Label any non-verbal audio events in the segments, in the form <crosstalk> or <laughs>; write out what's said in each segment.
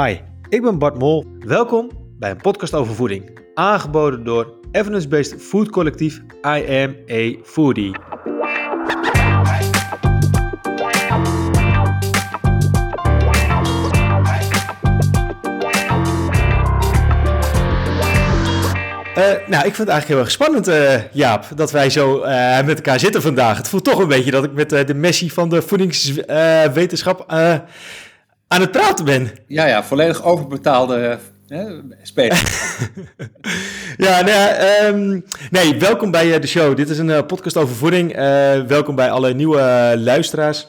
Hi, ik ben Bart Mol. Welkom bij een podcast over voeding. Aangeboden door evidence-based food collectief I Foodie. Uh, nou, ik vind het eigenlijk heel erg spannend, uh, Jaap, dat wij zo uh, met elkaar zitten vandaag. Het voelt toch een beetje dat ik met de Messi van de voedingswetenschap aan het praten ben. Ja, ja, volledig overbetaalde speler. <laughs> ja, nou, um, nee, welkom bij de show. Dit is een podcast over voeding. welkom bij alle nieuwe luisteraars.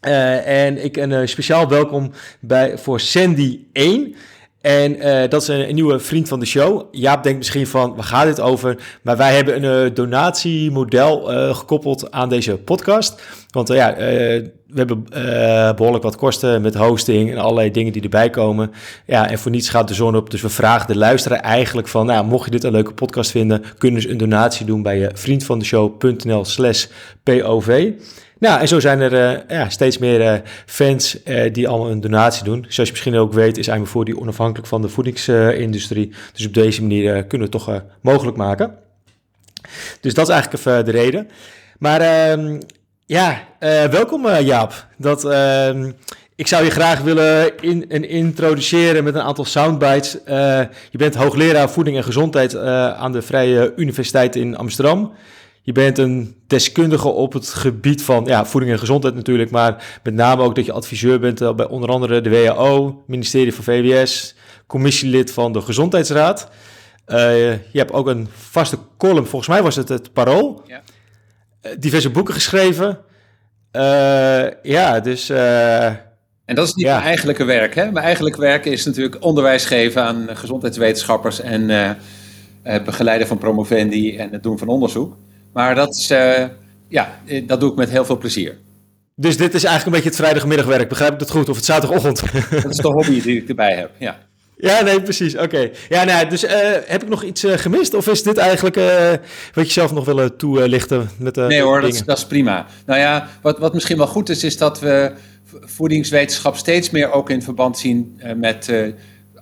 en ik een speciaal welkom bij, voor Sandy 1. En uh, dat is een, een, nieuwe vriend van de show. Jaap denkt misschien van, waar gaat dit over? Maar wij hebben een uh, donatiemodel uh, gekoppeld aan deze podcast. Want ja, we hebben behoorlijk wat kosten met hosting en allerlei dingen die erbij komen. Ja, en voor niets gaat de zon op. Dus we vragen de luisteraar eigenlijk van, nou, mocht je dit een leuke podcast vinden, kunnen ze een donatie doen bij vriendvandeshow.nl slash POV. Nou, en zo zijn er uh, ja, steeds meer fans die allemaal een donatie doen. Zoals je misschien ook weet, is IJmer voor die onafhankelijk van de voedingsindustrie. dus op deze manier kunnen we het toch mogelijk maken. Dus dat is eigenlijk even de reden. Maar ja, welkom Jaap. Dat, ehm, ik zou je graag willen in, in introduceren met een aantal soundbites. je bent hoogleraar voeding en gezondheid aan de Vrije Universiteit in Amsterdam. Je bent een deskundige op het gebied van ja, voeding en gezondheid natuurlijk, maar met name ook dat je adviseur bent eh, bij onder andere de WHO, ministerie van VWS, commissielid van de Gezondheidsraad. Je hebt ook een vaste column, volgens mij was het het Parool. Ja. Uh, diverse boeken geschreven. ja, dus... en dat is niet mijn eigenlijke werk. Hè? Mijn eigenlijke werk is natuurlijk onderwijs geven aan gezondheidswetenschappers en begeleiden van promovendi en het doen van onderzoek. Maar dat, is, uh, ja, eh, dat doe ik met heel veel plezier. Dus dit is eigenlijk een beetje het vrijdagmiddagwerk, begrijp ik dat goed? Of het zaterdagochtend? Dat is de hobby die ik erbij heb, ja. Ja, nee, precies. Oké. Ja, nou, dus uh, heb ik nog iets uh, gemist? Of is dit eigenlijk uh, wat je zelf nog willen toelichten? Met, nee hoor, dat is, dat is, prima. Nou ja, wat, wat misschien wel goed is, is dat we voedingswetenschap steeds meer ook in verband zien met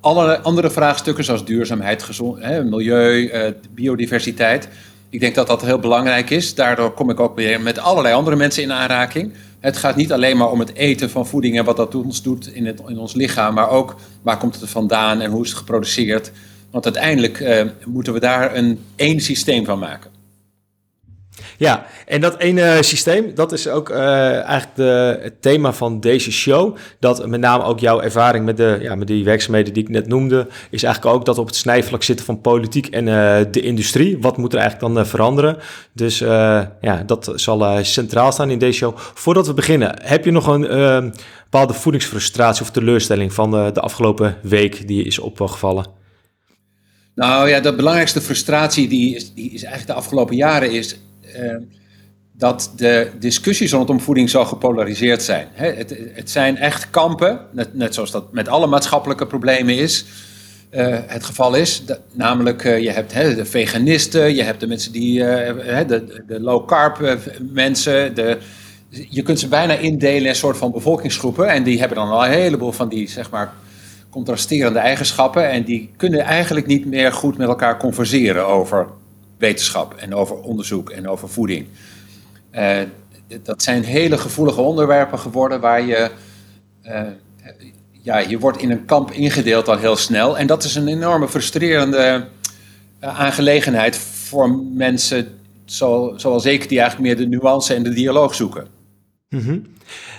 alle andere vraagstukken, zoals duurzaamheid, gezond, milieu, biodiversiteit. Ik denk dat dat heel belangrijk is. Daardoor kom ik ook weer met allerlei andere mensen in aanraking. Het gaat niet alleen maar om het eten van voeding en wat dat ons doet in, het, in ons lichaam, maar ook waar komt het vandaan en hoe is het geproduceerd. Want uiteindelijk uh, moeten we daar een één systeem van maken. Ja, en dat ene systeem, dat is ook uh, eigenlijk de, het thema van deze show. Dat met name ook jouw ervaring met, de, ja, met die werkzaamheden die ik net noemde, is eigenlijk ook dat op het snijvlak zitten van politiek en uh, de industrie. Wat moet er eigenlijk dan uh, veranderen? Dus ja, dat zal centraal staan in deze show. Voordat we beginnen, heb je nog een bepaalde voedingsfrustratie of teleurstelling van de afgelopen week die is opgevallen? Nou ja, de belangrijkste frustratie die is, die is eigenlijk de afgelopen jaren is Ehm, dat de discussies rondom voeding zo gepolariseerd zijn. het, het, zijn echt kampen, net, zoals dat met alle maatschappelijke problemen is. Uh, het geval is, namelijk uh, je hebt de veganisten, je hebt de mensen die, de, de low carb mensen, de, je kunt ze bijna indelen in een soort van bevolkingsgroepen en die hebben dan al een heleboel van die zeg maar contrasterende eigenschappen en die kunnen eigenlijk niet meer goed met elkaar converseren over wetenschap en over onderzoek en over voeding. Uh, dat zijn hele gevoelige onderwerpen geworden waar je, uh, ja, je wordt in een kamp ingedeeld al heel snel. En dat is een enorme frustrerende uh, aangelegenheid voor mensen zo, zoals ik, die eigenlijk meer de nuance en de dialoog zoeken. -hmm.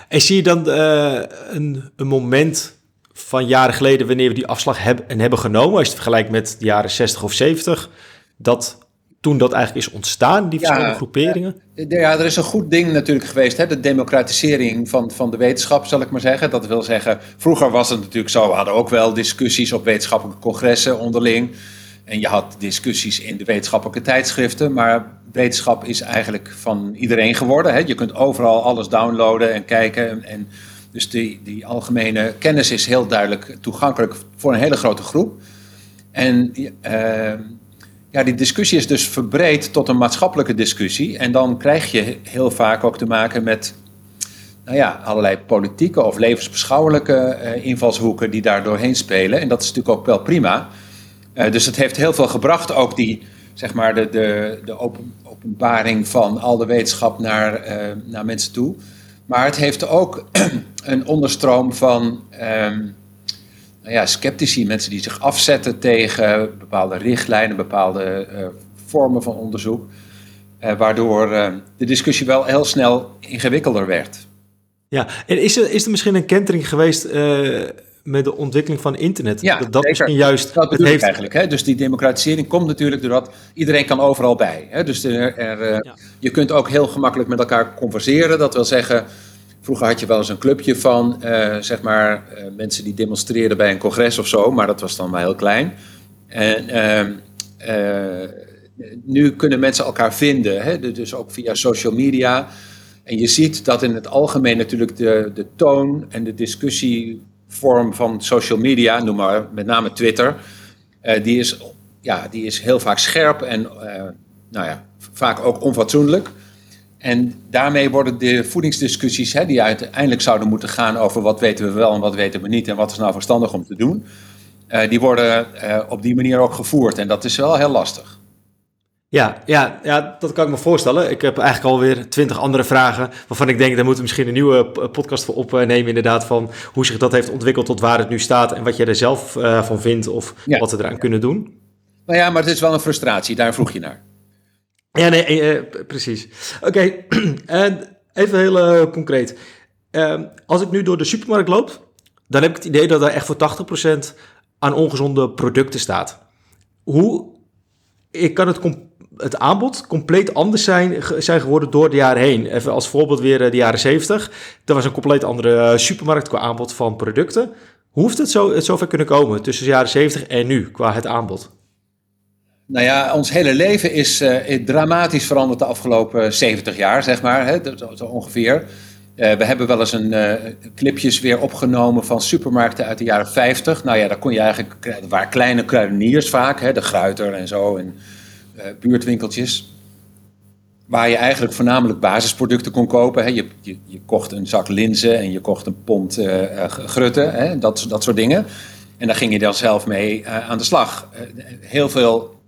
En zie je dan een, een moment van jaren geleden, wanneer we die afslag hebben en hebben genomen, als je het vergelijkt met de jaren 60 of 70, dat toen dat eigenlijk is ontstaan, die verschillende groeperingen? Ja, er is een goed ding natuurlijk geweest, hè? de democratisering van, van de wetenschap, zal ik maar zeggen. Dat wil zeggen, vroeger was het natuurlijk zo, we hadden ook wel discussies op wetenschappelijke congressen onderling. En je had discussies in de wetenschappelijke tijdschriften, maar wetenschap is eigenlijk van iedereen geworden. Hè? Je kunt overal alles downloaden en kijken. En, dus die, die algemene kennis is heel duidelijk toegankelijk voor een hele grote groep. En uh, ja, die discussie is dus verbreed tot een maatschappelijke discussie. En dan krijg je heel vaak ook te maken met nou ja, allerlei politieke of levensbeschouwelijke invalshoeken die daar doorheen spelen. En dat is natuurlijk ook wel prima. dus het heeft heel veel gebracht, ook die, zeg maar, de, de, de open, openbaring van al de wetenschap naar, naar mensen toe. Maar het heeft ook <clears throat> een onderstroom van um, nou ja, sceptici, mensen die zich afzetten tegen bepaalde richtlijnen, bepaalde uh, vormen van onderzoek. Uh, waardoor uh, de discussie wel heel snel ingewikkelder werd. Ja, en is er, is er misschien een kentering geweest met de ontwikkeling van internet? Ja, dat, misschien juist. Dat bedoel heeft... eigenlijk. Hè? Dus die democratisering komt natuurlijk doordat iedereen kan overal bij. Hè? Dus er, er, ja. je kunt ook heel gemakkelijk met elkaar converseren. Dat wil zeggen, Vroeger had je wel eens een clubje van, uh, zeg maar, uh, mensen die demonstreerden bij een congres of zo, maar dat was dan maar heel klein. En uh, nu kunnen mensen elkaar vinden, hè? dus ook via social media. En je ziet dat in het algemeen natuurlijk de, de toon en de discussievorm van social media, noem maar met name Twitter, die, is, ja, die is heel vaak scherp en nou ja, vaak ook onfatsoenlijk. En daarmee worden de voedingsdiscussies, hè, die uiteindelijk zouden moeten gaan over wat weten we wel en wat weten we niet en wat is nou verstandig om te doen, uh, die worden uh, op die manier ook gevoerd. En dat is wel heel lastig. Ja, ja, ja, dat kan ik me voorstellen. Ik heb eigenlijk alweer twintig andere vragen waarvan ik denk, daar moeten we misschien een nieuwe podcast voor opnemen inderdaad, van hoe zich dat heeft ontwikkeld tot waar het nu staat en wat jij er zelf uh, van vindt of ja. wat we eraan kunnen doen. Nou ja, maar het is wel een frustratie, daar vroeg je naar. Ja, nee, eh, precies. Oké, <clears throat> en even heel uh, concreet. Uh, als ik nu door de supermarkt loop, dan heb ik het idee dat er echt voor 80% aan ongezonde producten staat. Hoe ik kan het, het aanbod compleet anders zijn, zijn geworden door de jaren heen? Even als voorbeeld weer de jaren 70. Dat was een compleet andere supermarkt qua aanbod van producten. Hoe het zo, het zover kunnen komen tussen de jaren 70 en nu qua het aanbod? Nou ja, ons hele leven is, uh, dramatisch veranderd de afgelopen 70 jaar, zeg maar, hè, zo, ongeveer. Uh, we hebben wel eens een clipjes weer opgenomen van supermarkten uit de jaren 50. Nou ja, daar kon je eigenlijk, waren kleine kruideniers vaak, hè, de Gruiter en zo, en buurtwinkeltjes. Waar je eigenlijk voornamelijk basisproducten kon kopen. Hè. Je, je, je kocht een zak linzen en je kocht een pond grutten, hè, dat, dat soort dingen. En daar ging je dan zelf mee aan de slag. heel veel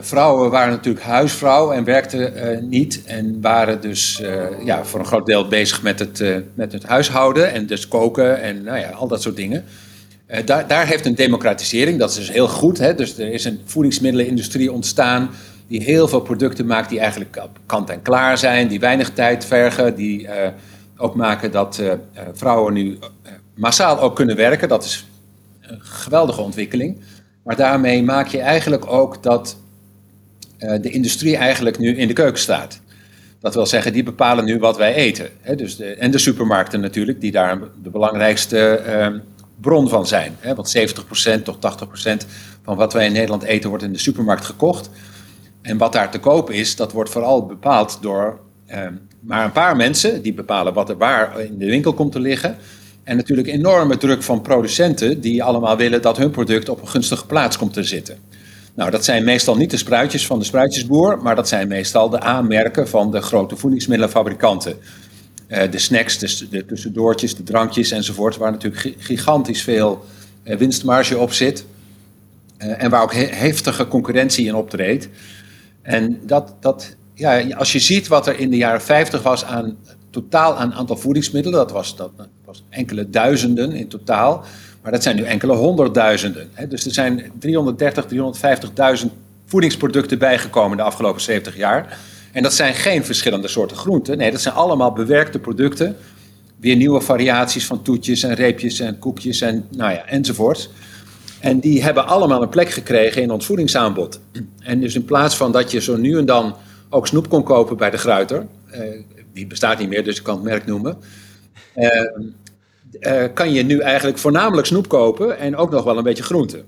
vrouwen waren natuurlijk huisvrouw en werkten uh, niet. En waren dus uh, ja, voor een groot deel bezig met het, met het huishouden en dus koken en nou ja, al dat soort dingen. daar, daar heeft een democratisering, dat is dus heel goed. Hè? Dus er is een voedingsmiddelenindustrie ontstaan die heel veel producten maakt die eigenlijk kant en klaar zijn, die weinig tijd vergen, die ook maken dat vrouwen nu massaal ook kunnen werken. Dat is een geweldige ontwikkeling. Maar daarmee maak je eigenlijk ook dat uh, de industrie eigenlijk nu in de keuken staat. Dat wil zeggen, die bepalen nu wat wij eten. Hè? Dus de, en de supermarkten natuurlijk, die daar de belangrijkste uh, bron van zijn. Hè? Want 70% tot 80% van wat wij in Nederland eten wordt in de supermarkt gekocht. En wat daar te koop is, dat wordt vooral bepaald door uh, maar een paar mensen. Die bepalen wat er waar in de winkel komt te liggen. En natuurlijk enorme druk van producenten die allemaal willen dat hun product op een gunstige plaats komt te zitten. Nou, dat zijn meestal niet de spruitjes van de spruitjesboer, maar dat zijn meestal de aanmerken van de grote voedingsmiddelenfabrikanten. Uh, de snacks, de, de, tussendoortjes, de drankjes enzovoort, waar natuurlijk gigantisch veel uh, winstmarge op zit. Uh, en waar ook he heftige concurrentie in optreedt. En dat, dat, ja, als je ziet wat er in de jaren 50 was aan totaal aan aantal voedingsmiddelen, dat was, dat enkele duizenden in totaal, maar dat zijn nu enkele honderdduizenden. Hè. Dus er zijn 330, 350.000 voedingsproducten bijgekomen de afgelopen 70 jaar. En dat zijn geen verschillende soorten groenten, nee, dat zijn allemaal bewerkte producten. Weer nieuwe variaties van toetjes en reepjes en koekjes en nou ja, enzovoorts. En die hebben allemaal een plek gekregen in ons voedingsaanbod. En dus in plaats van dat je zo nu en dan ook snoep kon kopen bij de Gruiter, eh, die bestaat niet meer, dus ik kan het merk noemen. Uh, uh, kan je nu eigenlijk voornamelijk snoep kopen en ook nog wel een beetje groente.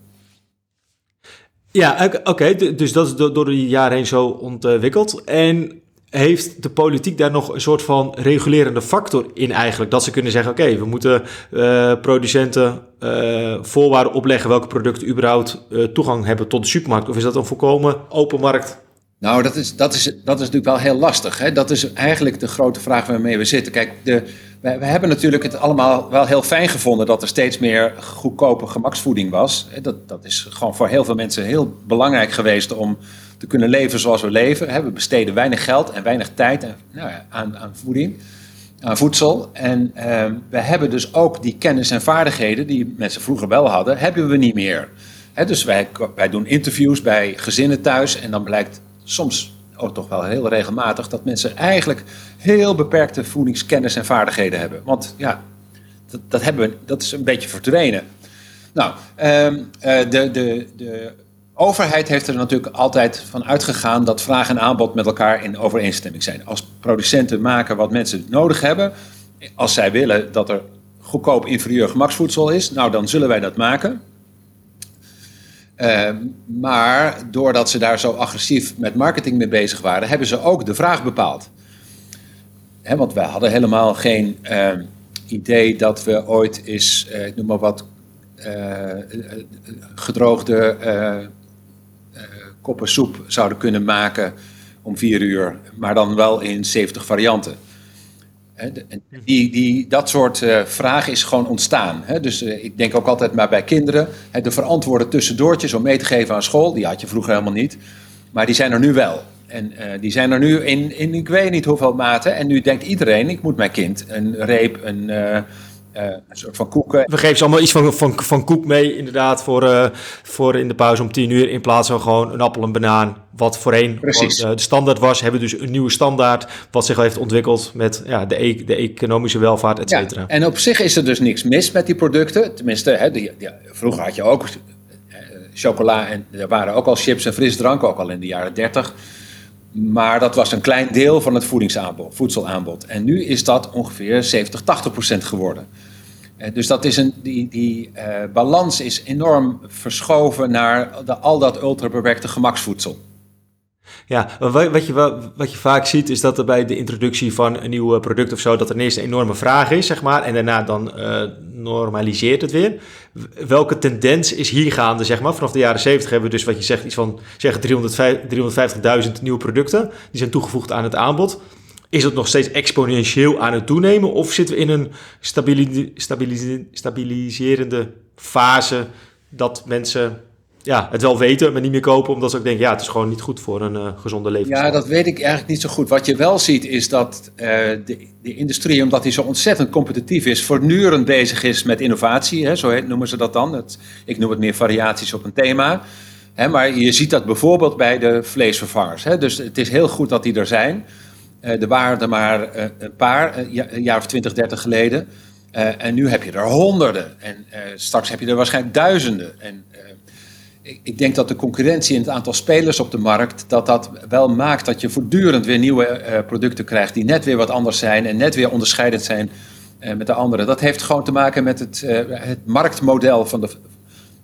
Ja, oké, dus dat is door de jaren heen zo ontwikkeld. En heeft de politiek daar nog een soort van regulerende factor in eigenlijk? Dat ze kunnen zeggen, oké, we moeten uh, producenten uh, voorwaarden opleggen welke producten überhaupt uh, toegang hebben tot de supermarkt. Of is dat een volkomen open markt Nou, dat is, dat is, dat is natuurlijk wel heel lastig. Hè? Dat is eigenlijk de grote vraag waarmee we zitten. Kijk, de, we, we, hebben natuurlijk het allemaal wel heel fijn gevonden dat er steeds meer goedkope gemaksvoeding was. Dat, dat is gewoon voor heel veel mensen heel belangrijk geweest om te kunnen leven zoals we leven. We besteden weinig geld en weinig tijd nou aan, aan voeding, aan voedsel. En uh, we hebben dus ook die kennis en vaardigheden die mensen vroeger wel hadden, hebben we niet meer. dus wij, wij doen interviews bij gezinnen thuis en dan blijkt soms ook toch wel heel regelmatig dat mensen eigenlijk heel beperkte voedingskennis en vaardigheden hebben. Want ja, dat, dat, hebben we, dat is een beetje verdwenen. Nou, um, de, de, de overheid heeft er natuurlijk altijd van uitgegaan dat vraag en aanbod met elkaar in overeenstemming zijn. Als producenten maken wat mensen nodig hebben, als zij willen dat er goedkoop inferieur gemaksvoedsel is, nou dan zullen wij dat maken. Uh, maar doordat ze daar zo agressief met marketing mee bezig waren, hebben ze ook de vraag bepaald. Want wij hadden helemaal geen uh, idee dat we ooit eens, uh, noem maar wat, eh, gedroogde koppen soep zouden kunnen maken om vier uur, maar dan wel in 70 varianten. Die, die, dat soort uh, vragen is gewoon ontstaan. Dus uh, ik denk ook altijd maar bij kinderen. De verantwoorde tussendoortjes om mee te geven aan school, die had je vroeger helemaal niet. Maar die zijn er nu wel. En uh, die zijn er nu in, in ik weet niet hoeveel mate. En nu denkt iedereen, ik moet mijn kind een reep, een een soort van koeken. We geven ze allemaal iets van, van, van koek mee, inderdaad, voor, uh, voor in de pauze om tien uur. In plaats van gewoon een appel en banaan, wat voorheen. Wat, uh, de standaard was. Hebben we dus een nieuwe standaard, wat zich heeft ontwikkeld met ja, de, e de economische welvaart, et cetera. Ja, en op zich is er dus niks mis met die producten. Tenminste, hè, die, die, vroeger had je ook chocola en er waren ook al chips en frisdrank, ook al in de jaren dertig. Maar dat was een klein deel van het voedingsaanbod, voedselaanbod. En nu is dat ongeveer 70, 80 procent geworden. Eh, dus dat is een, die, die uh, balans is enorm verschoven naar de, al dat ultrabewerkte gemaksvoedsel. Ja, wat je, wat je vaak ziet is dat er bij de introductie van een nieuw product of zo, dat er eerst een enorme vraag is, zeg maar, en daarna dan normaliseert het weer. Welke tendens is hier gaande, zeg maar? Vanaf de jaren 70 hebben we dus, wat je zegt, iets van zeg 350.000 nieuwe producten, die zijn toegevoegd aan het aanbod. Is het nog steeds exponentieel aan het toenemen of zitten we in een stabiliserende fase dat mensen ja, het wel weten, maar niet meer kopen, omdat ze ook denken, ja, het is gewoon niet goed voor een uh, gezonde levensstijl. Ja, dat weet ik eigenlijk niet zo goed. Wat je wel ziet is dat uh, de, de, industrie, omdat die zo ontzettend competitief is, voortdurend bezig is met innovatie, hè, zo noemen ze dat dan. Ik noem het meer variaties op een thema. Hè, maar je ziet dat bijvoorbeeld bij de vleesvervangers. Hè. Dus het is heel goed dat die er zijn. Uh, er waren er maar een paar, een jaar of 20, 30 geleden. en nu heb je er honderden. En straks heb je er waarschijnlijk duizenden. En ik, denk dat de concurrentie in het aantal spelers op de markt, dat dat wel maakt dat je voortdurend weer nieuwe producten krijgt die net weer wat anders zijn en net weer onderscheidend zijn met de andere. Dat heeft gewoon te maken met het, het marktmodel van de,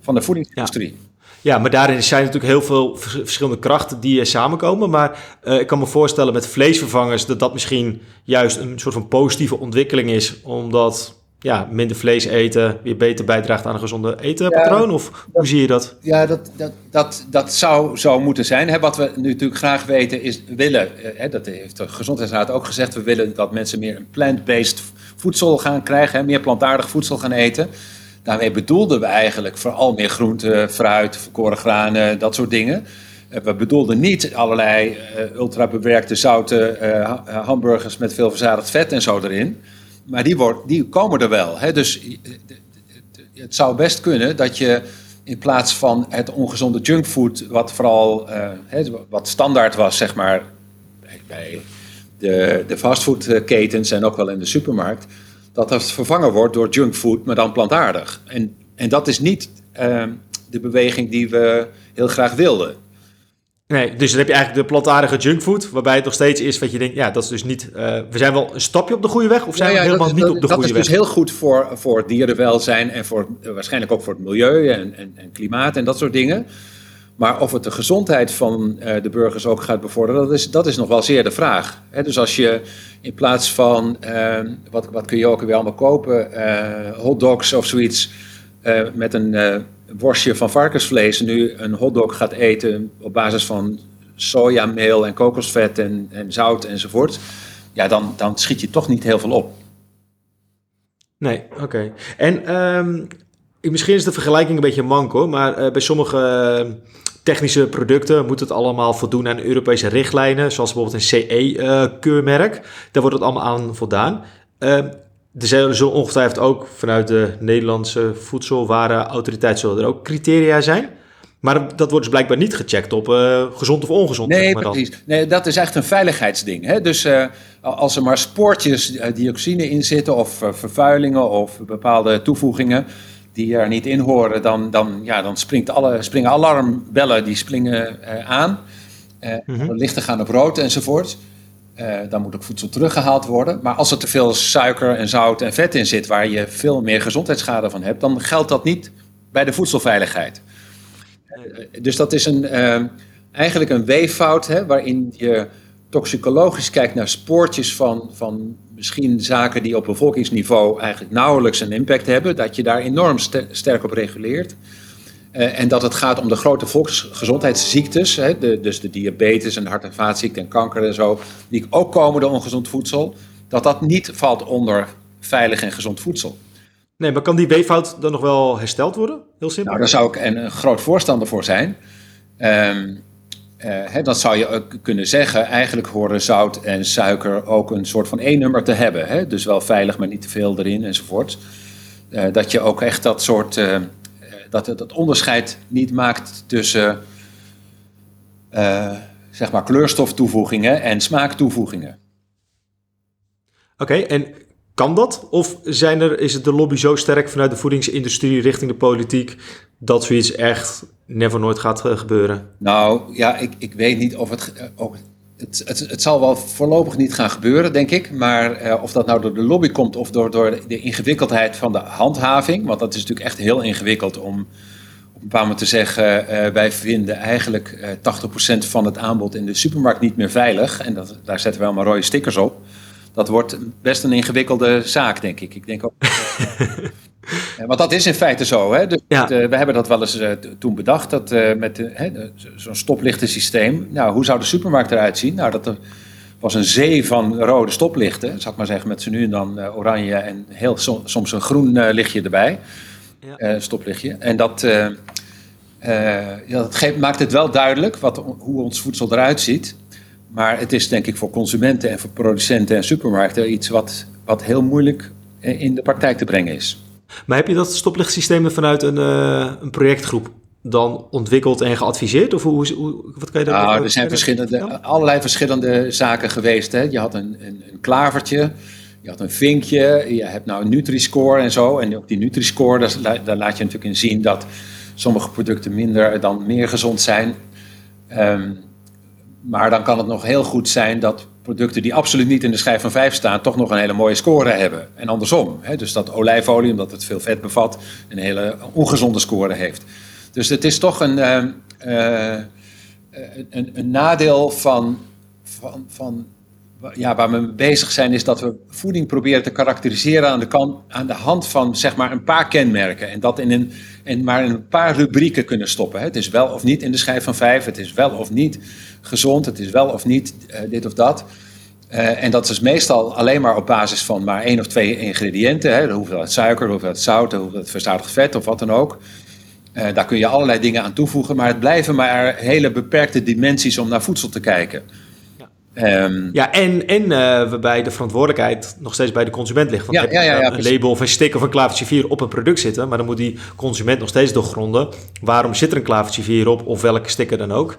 van de voedingsindustrie. Ja, maar daarin zijn natuurlijk heel veel verschillende krachten die samenkomen. Maar uh, ik kan me voorstellen met vleesvervangers dat dat misschien juist een soort van positieve ontwikkeling is. Omdat ja, minder vlees eten weer beter bijdraagt aan een gezonde etenpatroon? of hoe zie je dat? Ja, dat, dat, dat, dat zou zo moeten zijn. Hè, wat we nu natuurlijk graag weten is, willen, eh, hè, dat heeft de Gezondheidsraad ook gezegd, we willen dat mensen meer een plant-based voedsel gaan krijgen, hè, meer plantaardig voedsel gaan eten. Daarmee bedoelden we eigenlijk vooral meer groente, fruit, verkoren granen, dat soort dingen. Eh, we bedoelden niet allerlei uh, ultra bewerkte zoute uh, hamburgers met veel verzadigd vet en zo erin maar die, wordt, die komen er wel. Hè? Dus het zou best kunnen dat je in plaats van het ongezonde junkfood, wat vooral wat standaard was, zeg maar, bij de, de fastfoodketens en ook wel in de supermarkt, dat dat vervangen wordt door junkfood, maar dan plantaardig. En, en dat is niet uh, de beweging die we heel graag wilden. Nee, dus dan heb je eigenlijk de plantaardige junkfood, waarbij het nog steeds is wat je denkt, ja, dat is dus niet, uh, we zijn wel een stapje op de goede weg, of zijn ja, ja, we helemaal niet op de goede weg? Dat is dus heel goed voor, voor dierenwelzijn en voor, waarschijnlijk ook voor het milieu en, en, en, klimaat en dat soort dingen. Maar of het de gezondheid van uh, de burgers ook gaat bevorderen, dat is, dat is nog wel zeer de vraag. Dus als je in plaats van, ehm, wat, wat kun je ook weer allemaal kopen, hotdogs of zoiets, met een worstje van varkensvlees nu een hotdog gaat eten op basis van sojameel en kokosvet en, en zout enzovoort, ja, dan, dan schiet je toch niet heel veel op. Nee, oké. En ehm, misschien is de vergelijking een beetje manco, maar uh, bij sommige technische producten moet het allemaal voldoen aan Europese richtlijnen, zoals bijvoorbeeld een CE-keurmerk. Uh, Daar wordt het allemaal aan voldaan. Uh, er zullen ongetwijfeld ook vanuit de Nederlandse voedselwarenautoriteit zullen er ook criteria zijn. Maar dat wordt dus blijkbaar niet gecheckt op uh, gezond of ongezond. Nee, maar precies. Nee, dat is echt een veiligheidsding. Hè? Dus uh, als er maar spoortjes dioxine in zitten, of vervuilingen of bepaalde toevoegingen die er niet in horen, dan, dan, ja, dan springt alle, springen alarmbellen die springen aan. Mm -hmm. Lichten gaan op rood enzovoort. dan moet ook voedsel teruggehaald worden. Maar als er te veel suiker en zout en vet in zit, waar je veel meer gezondheidsschade van hebt, dan geldt dat niet bij de voedselveiligheid. Dus dat is een, eigenlijk een weeffout hè, waarin je toxicologisch kijkt naar spoortjes van, van misschien zaken die op bevolkingsniveau eigenlijk nauwelijks een impact hebben, dat je daar enorm sterk op reguleert. Uh, en dat het gaat om de grote volksgezondheidsziektes, hè, de, dus de diabetes en de hart- en vaatziekte en kanker en zo, die ook komen door ongezond voedsel, dat dat niet valt onder veilig en gezond voedsel. Nee, maar kan die weeffout dan nog wel hersteld worden? Heel simpel. Nou, daar zou ik een, een groot voorstander voor zijn. Um, uh, hè, dan zou je kunnen zeggen, eigenlijk horen zout en suiker ook een soort van E-nummer te hebben. Hè? Dus wel veilig, maar niet te veel erin enzovoort. Uh, dat je ook echt dat soort, uh, dat dat onderscheid niet maakt tussen, zeg maar, kleurstoftoevoegingen en smaaktoevoegingen. Oké, en kan dat? Of zijn er, is het de lobby zo sterk vanuit de voedingsindustrie richting de politiek dat zoiets echt never nooit gaat eh, gebeuren? Nou ja, ik, ik weet niet of het, eh, ook, het, het, het. zal wel voorlopig niet gaan gebeuren, denk ik. Maar uh, of dat nou door de lobby komt of door, door de ingewikkeldheid van de handhaving. Want dat is natuurlijk echt heel ingewikkeld om op een paar moment te zeggen: wij vinden eigenlijk uh, 80% van het aanbod in de supermarkt niet meer veilig. En dat, daar zetten we allemaal rode stickers op dat wordt best een ingewikkelde zaak, denk ik. Ik denk ook. uh, <laughs> want dat is in feite zo. Hè? Dus ja. uh, we hebben dat wel eens uh, toen bedacht, dat met zo'n stoplichtensysteem. Nou, hoe zou de supermarkt eruit zien? Nou, dat er was een zee van rode stoplichten, zal ik maar zeggen, met ze nu en dan oranje en heel soms een groen lichtje erbij. Ja. stoplichtje. En dat, ja, dat geeft, maakt het wel duidelijk wat, hoe ons voedsel eruit ziet. Maar het is denk ik voor consumenten en voor producenten en supermarkten iets wat, wat heel moeilijk in de praktijk te brengen is. Maar heb je dat stoplichtsysteem vanuit een, uh, een projectgroep dan ontwikkeld en geadviseerd? Of hoe, hoe, wat kan je daar nou, er zijn verschillende, allerlei verschillende zaken geweest. Hè. Je had een, een, een, klavertje, je had een vinkje, je hebt nou een Nutri-score en zo. En ook die Nutri-score, daar, daar laat je natuurlijk in zien dat sommige producten minder dan meer gezond zijn. Um, maar dan kan het nog heel goed zijn dat producten die absoluut niet in de schijf van 5 staan, toch nog een hele mooie score hebben. En andersom. Hè? Dus dat olijfolie, omdat het veel vet bevat, een hele ongezonde score heeft. Dus het is toch een, uh, uh, een, een, nadeel van, van, van ja, waar we mee bezig zijn, is dat we voeding proberen te karakteriseren aan de, kant, aan de hand van zeg maar een paar kenmerken. En dat in een, en maar in een paar rubrieken kunnen stoppen. Het is wel of niet in de schijf van vijf, het is wel of niet gezond, het is wel of niet uh, dit of dat. Uh, en dat is meestal alleen maar op basis van maar één of twee ingrediënten. Hè, de hoeveelheid suiker, de hoeveelheid zout, de hoeveelheid verzadigd vet of wat dan ook. Uh, daar kun je allerlei dingen aan toevoegen, maar het blijven maar hele beperkte dimensies om naar voedsel te kijken. Um, ja, en, en uh, waarbij de verantwoordelijkheid nog steeds bij de consument ligt. Want ja, heb je ja, ja, een label of een sticker of een klavertje 4 op een product zitten, maar dan moet die consument nog steeds doorgronden. Waarom zit er een klavertje 4 op of welke sticker dan ook?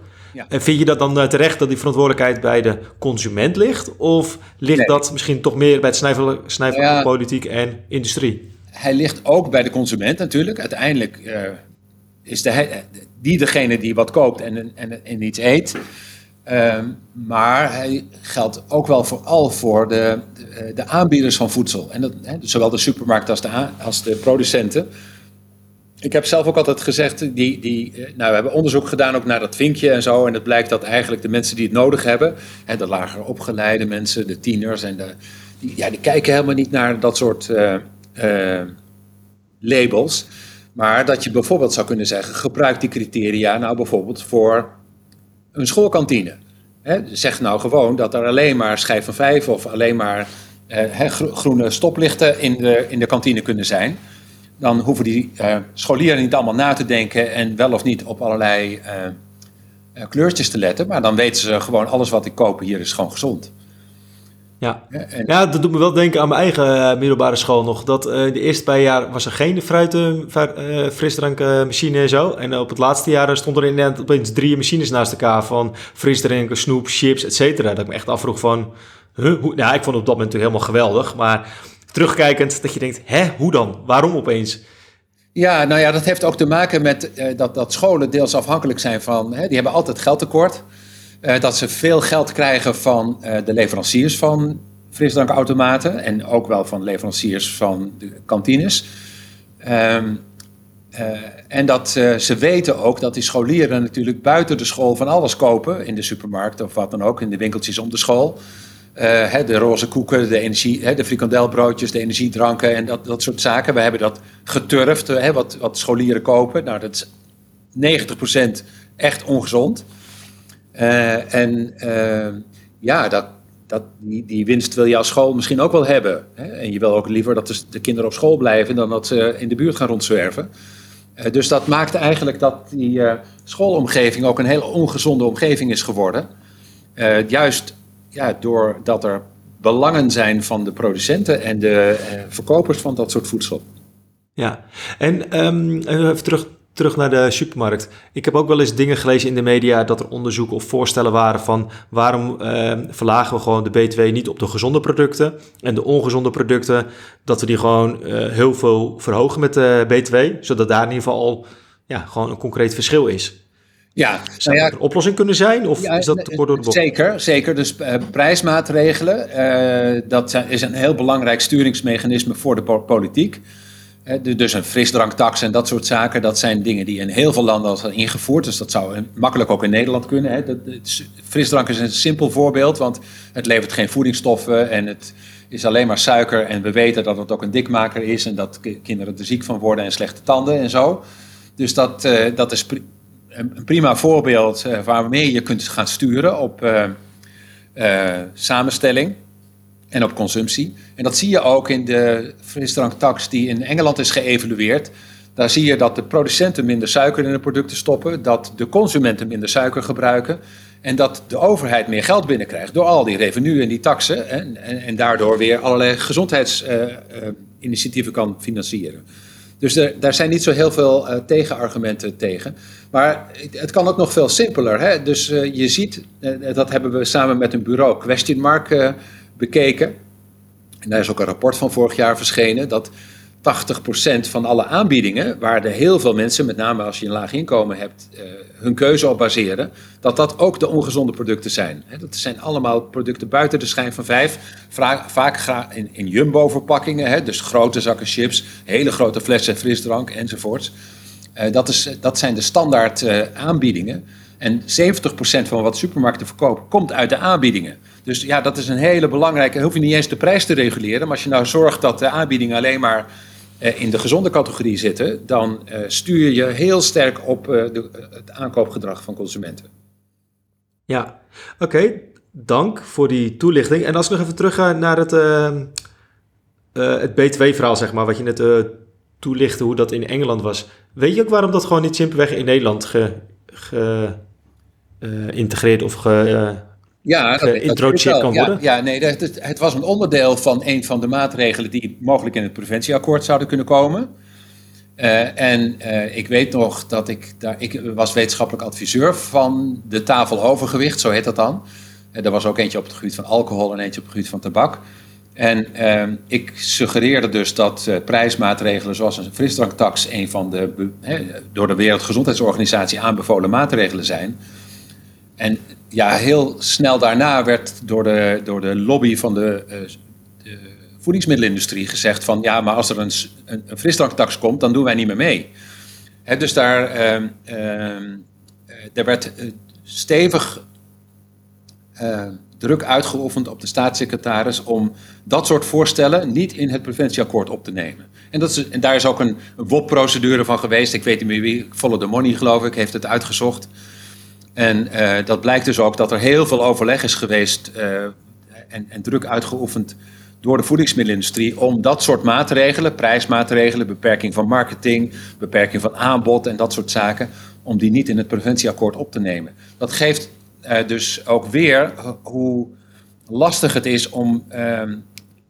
En vind je dat dan uh, terecht dat die verantwoordelijkheid bij de consument ligt? Of ligt nee. dat misschien toch meer bij het snijvelen, van politiek en industrie? Hij ligt ook bij de consument natuurlijk. Uiteindelijk uh, is de, die degene die wat koopt en, en, en iets eet. Um, maar hij geldt ook wel vooral voor de, de, de aanbieders van voedsel. En dat, zowel de supermarkt als de, als de producenten. Ik heb zelf ook altijd gezegd, die, die, eh, nou, we hebben onderzoek gedaan ook naar dat vinkje en zo. En het blijkt dat eigenlijk de mensen die het nodig hebben, hè, de lager opgeleide mensen, de tieners, en de, die, ja, die kijken helemaal niet naar dat soort uh, uh, labels. Maar dat je bijvoorbeeld zou kunnen zeggen, gebruik die criteria nou bijvoorbeeld voor een schoolkantine. Hè, zeg nou gewoon dat er alleen maar schijf van vijf of alleen maar eh, groene stoplichten in de, in de kantine kunnen zijn. Dan hoeven die uh, scholieren niet allemaal na te denken en wel of niet op allerlei uh, kleurtjes te letten. Maar dan weten ze gewoon, alles wat ik koop hier is gewoon gezond. Ja. ja, dat doet me wel denken aan mijn eigen middelbare school nog. Dat uh, de eerste paar jaar was er geen fruiten, uh, frisdrankmachine en zo. En op het laatste jaar stond er inderdaad opeens drie machines naast elkaar van frisdranken, snoep, chips, et cetera. Dat ik me echt afvroeg van, huh, hoe? Nou, ik vond het op dat moment natuurlijk helemaal geweldig. Maar terugkijkend dat je denkt, hè, hoe dan? Waarom opeens? Ja, nou ja, dat heeft ook te maken met uh, dat, dat scholen deels afhankelijk zijn van, hè, die hebben altijd geldtekort. Uh, dat ze veel geld krijgen van uh, de leveranciers van frisdrankautomaten en ook wel van leveranciers van de kantines. Um, en dat ze weten ook dat die scholieren natuurlijk buiten de school van alles kopen, in de supermarkt of wat dan ook, in de winkeltjes om de school. Uh, de roze koeken, de, energie, de frikandelbroodjes, de energiedranken en dat, dat soort zaken. We hebben dat geturfd, wat, wat scholieren kopen. Nou, dat is 90% echt ongezond. Uh, en ja, dat, dat, die, winst wil je als school misschien ook wel hebben. Hè? En je wil ook liever dat de, de, kinderen op school blijven dan dat ze in de buurt gaan rondzwerven. dus dat maakt eigenlijk dat die schoolomgeving ook een hele ongezonde omgeving is geworden. juist ja, doordat er belangen zijn van de producenten en de eh, verkopers van dat soort voedsel. Ja, en um, even terug, terug naar de supermarkt. Ik heb ook wel eens dingen gelezen in de media dat er onderzoeken of voorstellen waren van waarom uh, verlagen we gewoon de B2 niet op de gezonde producten en de ongezonde producten, dat we die gewoon uh, heel veel verhogen met de B2, zodat daar in ieder geval al ja, gewoon een concreet verschil is. Ja, zou nou ja, een oplossing kunnen zijn? Of is dat te kort door de bocht? Zeker, zeker. Dus uh, prijsmaatregelen, uh, dat is een heel belangrijk sturingsmechanisme voor de politiek. Uh, dus een frisdranktax en dat soort zaken, dat zijn dingen die in heel veel landen al zijn ingevoerd. Dus dat zou makkelijk ook in Nederland kunnen. Hè. Dat, frisdrank is een simpel voorbeeld, want het levert geen voedingsstoffen en het is alleen maar suiker. En we weten dat het ook een dikmaker is en dat kinderen er ziek van worden en slechte tanden en zo. Dus dat, dat is een prima voorbeeld uh, waarmee je kunt gaan sturen op uh, uh, samenstelling en op consumptie. En dat zie je ook in de frisdranktax die in Engeland is geëvalueerd. Daar zie je dat de producenten minder suiker in de producten stoppen, dat de consumenten minder suiker gebruiken en dat de overheid meer geld binnenkrijgt door al die revenue en die taxen en, en, en daardoor weer allerlei gezondheidsinitiatieven kan financieren. Dus daar zijn niet zo heel veel uh, tegenargumenten tegen. Maar het kan ook nog veel simpeler. Hè? Dus uh, je ziet, uh, dat hebben we samen met een bureau Question Mark bekeken. En daar is ook een rapport van vorig jaar verschenen. Dat 80% van alle aanbiedingen, waar er heel veel mensen, met name als je een laag inkomen hebt, uh, hun keuze op baseren, dat dat ook de ongezonde producten zijn. Dat zijn allemaal producten buiten de schijn van vijf, vaak in, in jumbo-verpakkingen, dus grote zakken chips, hele grote flessen frisdrank enzovoorts. Uh, dat, is, dat zijn de standaard uh, aanbiedingen. En 70% van wat supermarkten verkopen komt uit de aanbiedingen. Dus ja, dat is een hele belangrijke. hoef je niet eens de prijs te reguleren. Maar als je nou zorgt dat de aanbiedingen alleen maar eh, in de gezonde categorie zitten, dan uh, stuur je heel sterk op uh, de, het aankoopgedrag van consumenten. Ja, oké. Dank voor die toelichting. En als we nog even teruggaan naar het, het B2-verhaal, zeg maar, wat je net toelichtte, hoe dat in Engeland was. Weet je ook waarom dat gewoon niet simpelweg in Nederland geïntegreerd of ge, ja, geïntroduceerd kan worden? Ja, nee, het, het, was een onderdeel van een van de maatregelen die mogelijk in het preventieakkoord zouden kunnen komen. Uh, en uh, ik weet nog dat ik daar, ik was wetenschappelijk adviseur van de tafel overgewicht, zo heet dat dan. Uh, er was ook eentje op het gebied van alcohol en eentje op het gebied van tabak. En ik suggereerde dus dat prijsmaatregelen zoals een frisdranktax een van de door de Wereldgezondheidsorganisatie aanbevolen maatregelen zijn. En ja, heel snel daarna werd door de, door de lobby van de, uh, de voedingsmiddelenindustrie gezegd van ja, maar als er een, een, een frisdranktax komt, dan doen wij niet meer mee. Dus daar, uh, uh, werd eh, stevig eh, druk uitgeoefend op de staatssecretaris om dat soort voorstellen niet in het preventieakkoord op te nemen. En, dat is, en daar is ook een, een WOP-procedure van geweest. Ik weet niet meer wie, Follow the Money geloof ik, heeft het uitgezocht. En dat blijkt dus ook dat er heel veel overleg is geweest en, en druk uitgeoefend door de voedingsmiddelenindustrie om dat soort maatregelen, prijsmaatregelen, beperking van marketing, beperking van aanbod en dat soort zaken, om die niet in het preventieakkoord op te nemen. Dat geeft uh, dus ook weer hoe lastig het is om uh,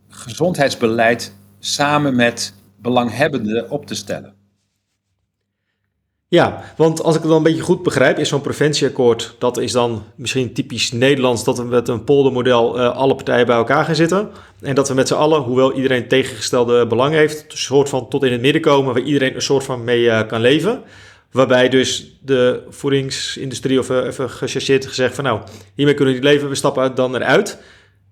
gezondheidsbeleid samen met belanghebbenden op te stellen. Ja, want als ik het dan een beetje goed begrijp, is zo'n preventieakkoord, dat is dan misschien typisch Nederlands, dat we met een poldermodel uh, alle partijen bij elkaar gaan zitten. En dat we met z'n allen, hoewel iedereen tegengestelde belang heeft, een soort van tot in het midden komen waar iedereen een soort van mee uh, kan leven. Waarbij dus de voedingsindustrie, of uh, even gechargeerd gezegd van nou, hiermee kunnen we niet leven, we stappen dan eruit.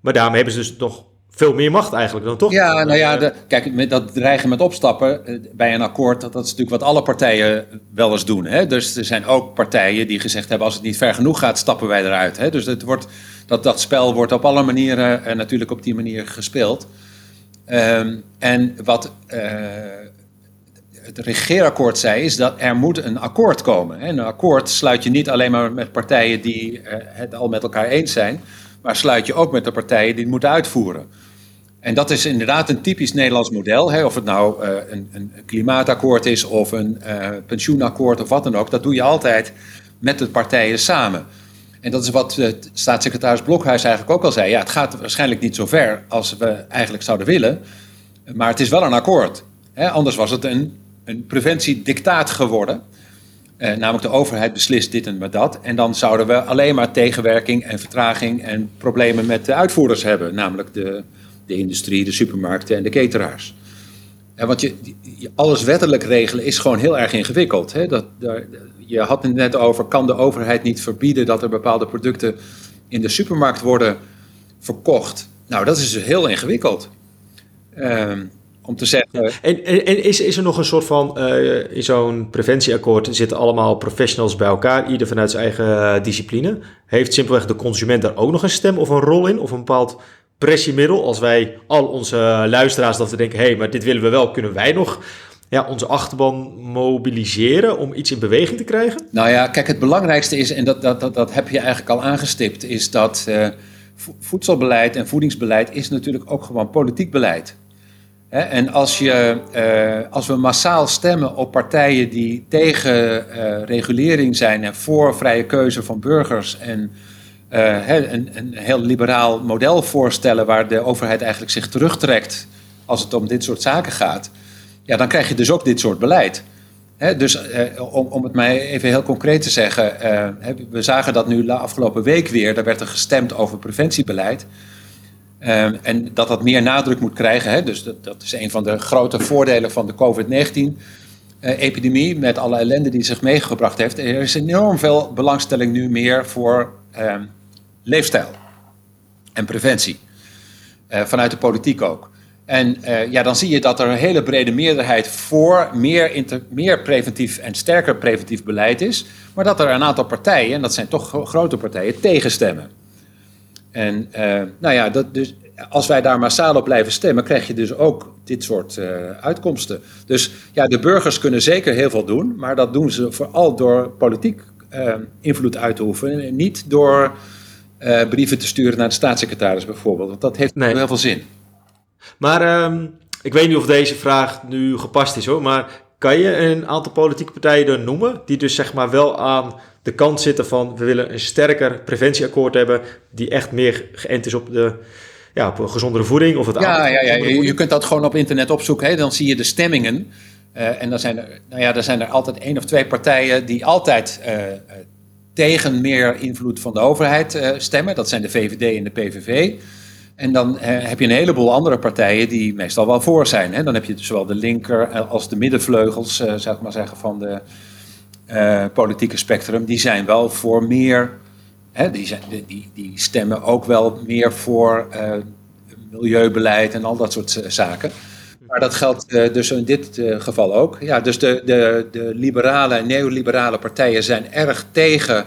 Maar daarmee hebben ze dus nog veel meer macht eigenlijk dan toch? Ja, nou ja, de, kijk, met dat dreigen met opstappen eh, bij een akkoord, dat, dat is natuurlijk wat alle partijen wel eens doen. Hè? Dus er zijn ook partijen die gezegd hebben, als het niet ver genoeg gaat, stappen wij eruit. Hè? Dus het wordt, dat, dat spel wordt op alle manieren uh, natuurlijk op die manier gespeeld. Um, en wat uh, het regeerakkoord zei, is dat er moet een akkoord komen. Een akkoord sluit je niet alleen maar met partijen die het al met elkaar eens zijn, maar sluit je ook met de partijen die het moeten uitvoeren. En dat is inderdaad een typisch Nederlands model. Hè? Of het nou uh, een, een, klimaatakkoord is of een uh, pensioenakkoord of wat dan ook. Dat doe je altijd met de partijen samen. En dat is wat uh, staatssecretaris Blokhuis eigenlijk ook al zei. Ja, het gaat waarschijnlijk niet zo ver als we eigenlijk zouden willen. Maar het is wel een akkoord. Hè? Anders was het een, een preventiedictaat geworden. namelijk de overheid beslist dit en dat. En dan zouden we alleen maar tegenwerking en vertraging en problemen met de uitvoerders hebben. Namelijk de, de industrie, de supermarkten en de cateraars. En want je, alles wettelijk regelen is gewoon heel erg ingewikkeld. Hè? Dat, daar, je had het net over, kan de overheid niet verbieden dat er bepaalde producten in de supermarkt worden verkocht? Nou, dat is dus heel ingewikkeld. Um, om te zeggen. En, en, is, is er nog een soort van, uh, in zo'n preventieakkoord zitten allemaal professionals bij elkaar, ieder vanuit zijn eigen uh, discipline. Heeft simpelweg de consument daar ook nog een stem of een rol in? Of een bepaald pressiemiddel. Als wij al onze luisteraars dat we denken, hé, hey, maar dit willen we wel, kunnen wij nog ja, onze achterban mobiliseren om iets in beweging te krijgen? Nou ja, kijk, het belangrijkste is, en dat, dat, dat, dat heb je eigenlijk al aangestipt, is dat uh, voedselbeleid en voedingsbeleid is natuurlijk ook gewoon politiek beleid. En als, je, uh, als we massaal stemmen op partijen die tegen uh, regulering zijn en voor vrije keuze van burgers en een, een, heel liberaal model voorstellen waar de overheid eigenlijk zich terugtrekt als het om dit soort zaken gaat, ja, dan krijg je dus ook dit soort beleid. dus uh, om, om het mij even heel concreet te zeggen, uh, we zagen dat nu de afgelopen week weer, daar werd er gestemd over preventiebeleid. en dat dat meer nadruk moet krijgen. dus dat, dat, is een van de grote voordelen van de COVID-19-epidemie, met alle ellende die zich meegebracht heeft. Er is enorm veel belangstelling nu meer voor leefstijl en preventie. Uh, vanuit de politiek ook. En uh, ja, dan zie je dat er een hele brede meerderheid voor meer, inter, meer preventief en sterker preventief beleid is. Maar dat er een aantal partijen, en dat zijn toch grote partijen, tegenstemmen. En uh, nou ja, dat dus, als wij daar massaal op blijven stemmen, krijg je dus ook dit soort uitkomsten. Dus ja, de burgers kunnen zeker heel veel doen, maar dat doen ze vooral door politiek invloed uit te oefenen. En niet door uh, brieven te sturen naar de staatssecretaris bijvoorbeeld. Want dat heeft nee. heel veel zin. Maar um, ik weet niet of deze vraag nu gepast is hoor. Maar kan je een aantal politieke partijen er noemen die dus zeg maar wel aan de kant zitten van we willen een sterker preventieakkoord hebben die echt meer geënt is op de ja, op een gezondere voeding of het ja, ja, ja, je, je, kunt dat gewoon op internet opzoeken. Hè? Dan zie je de stemmingen. Uh, en dan zijn, er, nou ja, dan zijn er altijd één of twee partijen die altijd uh, tegen meer invloed van de overheid uh, stemmen. Dat zijn de VVD en de PVV. En dan uh, heb je een heleboel andere partijen die meestal wel voor zijn. Hè? Dan heb je zowel de linker als de middenvleugels, zou ik maar zeggen, van de politieke spectrum. Die zijn wel voor meer, hè, die, zijn, die, die stemmen ook wel meer voor milieubeleid en al dat soort zaken. Maar dat geldt uh, dus in dit uh, geval ook. Ja, dus de, de, de liberale en neoliberale partijen zijn erg tegen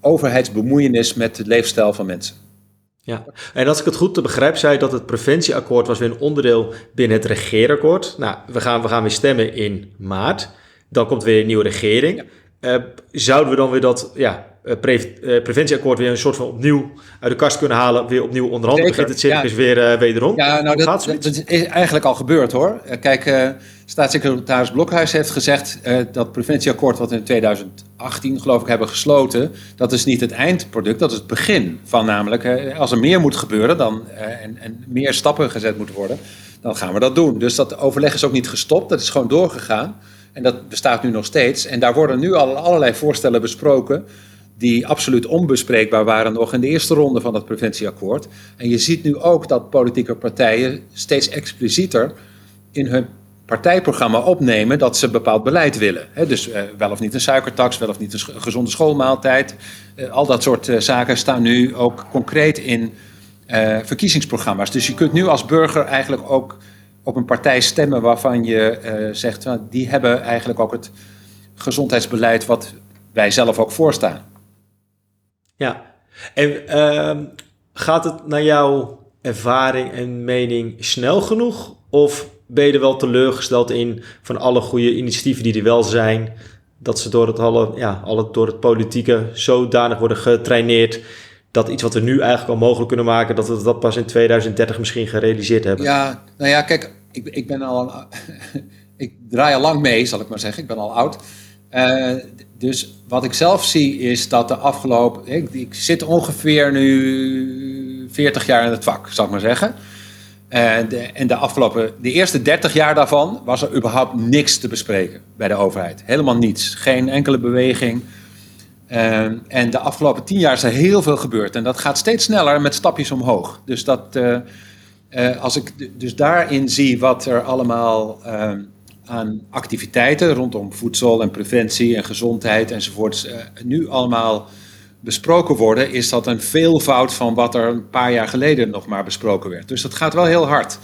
overheidsbemoeienis met het leefstijl van mensen. Ja, en als ik het goed te begrijp, zei dat het preventieakkoord was weer een onderdeel binnen het regeerakkoord. Nou, we gaan, we gaan weer stemmen in maart. Dan komt weer een nieuwe regering. Ja. Uh, zouden we dan weer dat ja, preventieakkoord weer een soort van opnieuw uit de kast kunnen halen, weer opnieuw onderhandelen. Begint het circus weer wederom? Ja, nou, dat, dat, is eigenlijk al gebeurd hoor. Kijk, staatssecretaris Blokhuis heeft gezegd dat preventieakkoord wat we in 2018 geloof ik hebben gesloten, dat is niet het eindproduct, dat is het begin van namelijk, als er meer moet gebeuren dan, en, en meer stappen gezet moeten worden, dan gaan we dat doen. Dus dat overleg is ook niet gestopt, dat is gewoon doorgegaan. En dat bestaat nu nog steeds. En daar worden nu al allerlei voorstellen besproken die absoluut onbespreekbaar waren nog in de eerste ronde van het preventieakkoord. En je ziet nu ook dat politieke partijen steeds explicieter in hun partijprogramma opnemen dat ze bepaald beleid willen. dus eh, wel of niet een suikertax, wel of niet een gezonde schoolmaaltijd. Eh, al dat soort uh, zaken staan nu ook concreet in verkiezingsprogramma's. Dus je kunt nu als burger eigenlijk ook op een partij stemmen waarvan je zegt, nou, die hebben eigenlijk ook het gezondheidsbeleid wat wij zelf ook voorstaan. Ja, en ehm, gaat het naar jouw ervaring en mening snel genoeg? Of ben je er wel teleurgesteld in van alle goede initiatieven die er wel zijn, dat ze door het, alle, ja, alle, door het politieke zodanig worden getraineerd dat iets wat we nu eigenlijk al mogelijk kunnen maken, dat we dat pas in 2030 misschien gerealiseerd hebben? Ja, nou ja, kijk, ik, ik ben al, <laughs> ik draai al lang mee, zal ik maar zeggen. Ik ben al oud. Uh, dus wat ik zelf zie is dat de afgelopen. Ik, ik, zit ongeveer nu 40 jaar in het vak, zal ik maar zeggen. En de, en de afgelopen. De eerste 30 jaar daarvan was er überhaupt niks te bespreken bij de overheid. Helemaal niets. Geen enkele beweging. En, en de afgelopen 10 jaar is er heel veel gebeurd. En dat gaat steeds sneller met stapjes omhoog. Dus dat. Uh, uh, als ik dus daarin zie wat er allemaal. Aan activiteiten rondom voedsel en preventie en gezondheid enzovoorts uh, nu allemaal besproken worden, is dat een veelvoud van wat er een paar jaar geleden nog maar besproken werd. Dus dat gaat wel heel hard.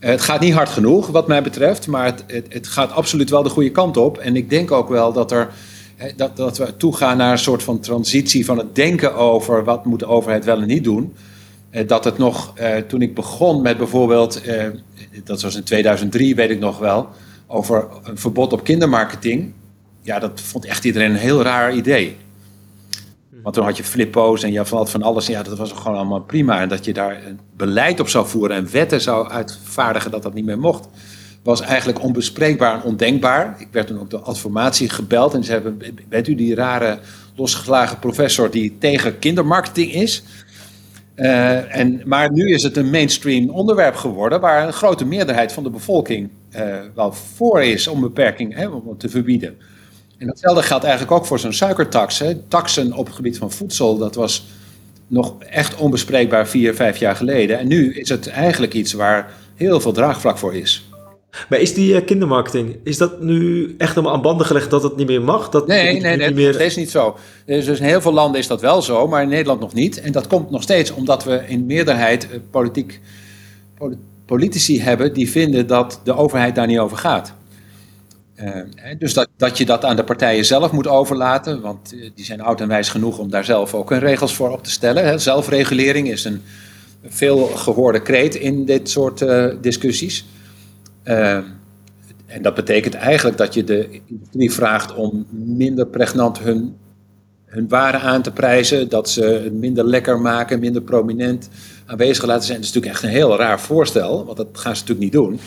Uh, het gaat niet hard genoeg, wat mij betreft, maar het, het, gaat absoluut wel de goede kant op. En ik denk ook wel dat, er, dat, dat we toegaan naar een soort van transitie van het denken over wat moet de overheid wel en niet doen. Dat het nog, toen ik begon met bijvoorbeeld, dat was in 2003, weet ik nog wel over een verbod op kindermarketing. Ja, dat vond echt iedereen een heel raar idee. Want toen had je flippo's en je had van alles. Ja, dat was gewoon allemaal prima. En dat je daar een beleid op zou voeren en wetten zou uitvaardigen dat dat niet meer mocht, was eigenlijk onbespreekbaar en ondenkbaar. Ik werd toen op de adformatie gebeld en ze hebben: Bent u die rare losgeslagen professor die tegen kindermarketing is? Uh, en, maar nu is het een mainstream onderwerp geworden waar een grote meerderheid van de bevolking uh, wel voor is om beperking hè, om te verbieden. En datzelfde geldt eigenlijk ook voor zo'n suikertax. Hè. Taxen op het gebied van voedsel, dat was nog echt onbespreekbaar vier, vijf jaar geleden. En nu is het eigenlijk iets waar heel veel draagvlak voor is. Maar is die uh, kindermarketing, is dat nu echt helemaal aan banden gelegd dat het niet meer mag? Dat nee, nee, nee, meer... dat is niet zo. Dus in heel veel landen is dat wel zo, maar in Nederland nog niet. En dat komt nog steeds omdat we in meerderheid uh, politiek, politici hebben die vinden dat de overheid daar niet over gaat. Uh, dus dat, dat je dat aan de partijen zelf moet overlaten, want die zijn oud en wijs genoeg om daar zelf ook hun regels voor op te stellen. Hè. Zelfregulering is een veel gehoorde kreet in dit soort discussies. Uh, en dat betekent eigenlijk dat je de industrie vraagt om minder pregnant hun, hun waren aan te prijzen. Dat ze het minder lekker maken, minder prominent aanwezig laten zijn. Dat is natuurlijk echt een heel raar voorstel, want dat gaan ze natuurlijk niet doen.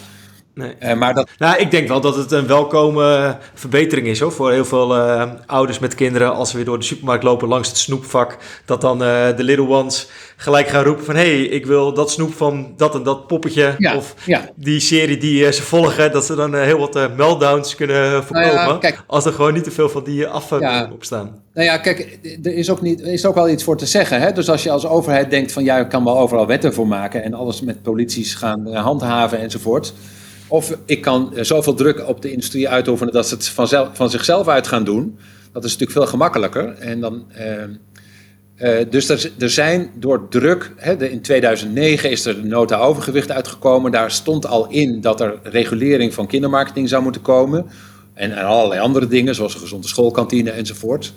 Nee. Uh, maar dat... Nou, ik denk wel dat het een welkome verbetering is hoor, voor heel veel uh, ouders met kinderen. Als ze weer door de supermarkt lopen langs het snoepvak, dat dan uh, de little ones gelijk gaan roepen van... hé, hey, ik wil dat snoep van dat en dat poppetje. Ja, of ja. die serie die ze volgen, dat ze dan heel wat meltdowns kunnen voorkomen. Nou ja, kijk, als er gewoon niet te veel van die afvallen op staan. Nou ja, kijk, er is ook, niet, er is ook wel iets voor te zeggen. Hè? Dus als je als overheid denkt van... ja, ik kan wel overal wetten voor maken... en alles met polities gaan handhaven enzovoort... Of ik kan zoveel druk op de industrie uitoefenen dat ze het van zichzelf uit gaan doen. Dat is natuurlijk veel gemakkelijker. En dan, uh, uh, dus er, er, zijn door druk, hè, in 2009 is er de nota overgewicht uitgekomen. Daar stond al in dat er regulering van kindermarketing zou moeten komen. En, allerlei andere dingen, zoals een gezonde schoolkantine enzovoort.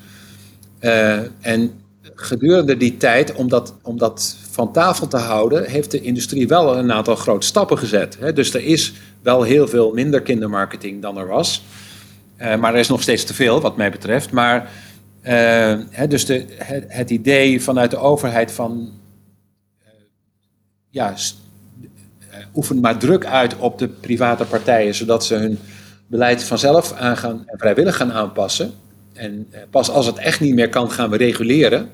En gedurende die tijd, om dat, om dat van tafel te houden, heeft de industrie wel een aantal grote stappen gezet. Dus er is wel heel veel minder kindermarketing dan er was. Uh, maar er is nog steeds te veel, wat mij betreft. Maar hè, dus de, het, idee vanuit de overheid van ja, oefen maar druk uit op de private partijen, zodat ze hun beleid vanzelf aangaan en vrijwillig gaan aanpassen. En pas als het echt niet meer kan, gaan we reguleren.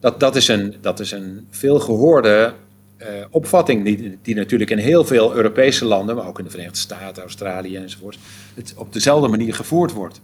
Dat, dat, is, een, dat is een veel gehoorde uh, opvatting, die, die natuurlijk in heel veel Europese landen, maar ook in de Verenigde Staten, Australië enzovoort, het op dezelfde manier gevoerd wordt.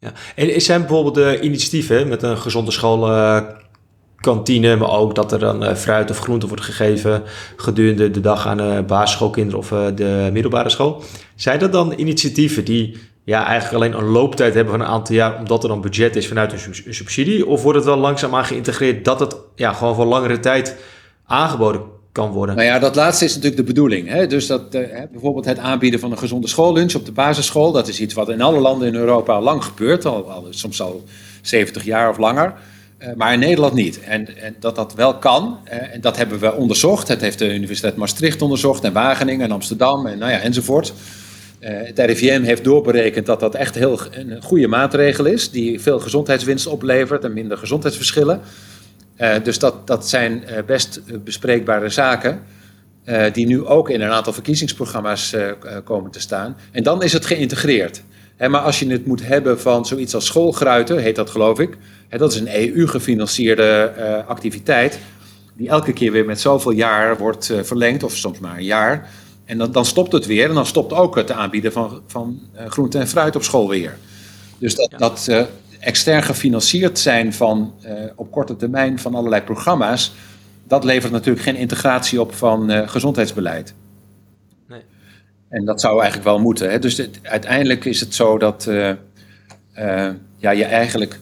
Ja. En zijn bijvoorbeeld de initiatieven met een gezonde schoolkantine, maar ook dat er dan uh, fruit of groente wordt gegeven gedurende de dag aan de basisschoolkinderen of de middelbare school. Zijn dat dan initiatieven die ja, eigenlijk alleen een looptijd hebben van een aantal jaar, omdat er dan budget is vanuit een subsidie? Of wordt het wel langzaamaan geïntegreerd dat het ja, gewoon voor langere tijd aangeboden kan worden? Nou ja, dat laatste is natuurlijk de bedoeling. Hè? Dus dat uh, bijvoorbeeld het aanbieden van een gezonde schoollunch op de basisschool, dat is iets wat in alle landen in Europa al lang gebeurt, al, al soms al 70 jaar of langer. Uh, maar in Nederland niet. En, en, dat dat wel kan, en dat hebben we onderzocht. Het heeft de Universiteit Maastricht onderzocht, en Wageningen en Amsterdam en nou ja, enzovoort. Uh, het RIVM heeft doorberekend dat dat echt heel een goede maatregel is, die veel gezondheidswinst oplevert en minder gezondheidsverschillen. Uh, dus dat, dat zijn uh, best bespreekbare zaken, die nu ook in een aantal verkiezingsprogramma's komen te staan. En dan is het geïntegreerd. Hè, maar als je het moet hebben van zoiets als schoolgruiten, heet dat geloof ik, hè, dat is een EU-gefinancierde activiteit, die elke keer weer met zoveel jaar wordt verlengd, of soms maar een jaar. En dan, dan stopt het weer en dan stopt ook het aanbieden van, van groente en fruit op school weer. Dus dat, dat extern gefinancierd zijn van, uh, op korte termijn van allerlei programma's, dat levert natuurlijk geen integratie op van gezondheidsbeleid. Nee. En dat zou eigenlijk wel moeten. Hè? Dus uiteindelijk is het zo dat ja, je eigenlijk.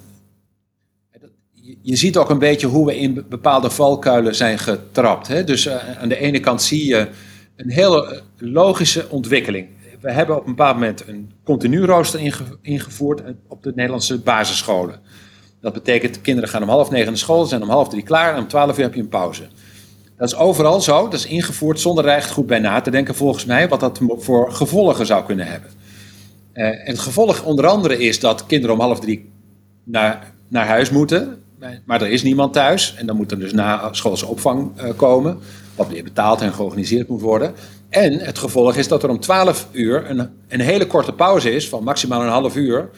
Je, je ziet ook een beetje hoe we in bepaalde valkuilen zijn getrapt. Hè? Dus aan de ene kant zie je een hele logische ontwikkeling. We hebben op een bepaald moment een continu rooster ingevoerd op de Nederlandse basisscholen. Dat betekent, de kinderen gaan om half negen naar school, zijn om half drie klaar en om twaalf uur heb je een pauze. Dat is overal zo, dat is ingevoerd zonder er echt goed bij na te denken volgens mij, wat dat voor gevolgen zou kunnen hebben. Uh, en het gevolg onder andere is dat kinderen om half drie naar, naar huis moeten, maar er is niemand thuis en dan moet er dus na schoolse opvang uh, komen wat weer betaald en georganiseerd moet worden. En het gevolg is dat er om 12 uur een, een hele korte pauze is van maximaal een half uur.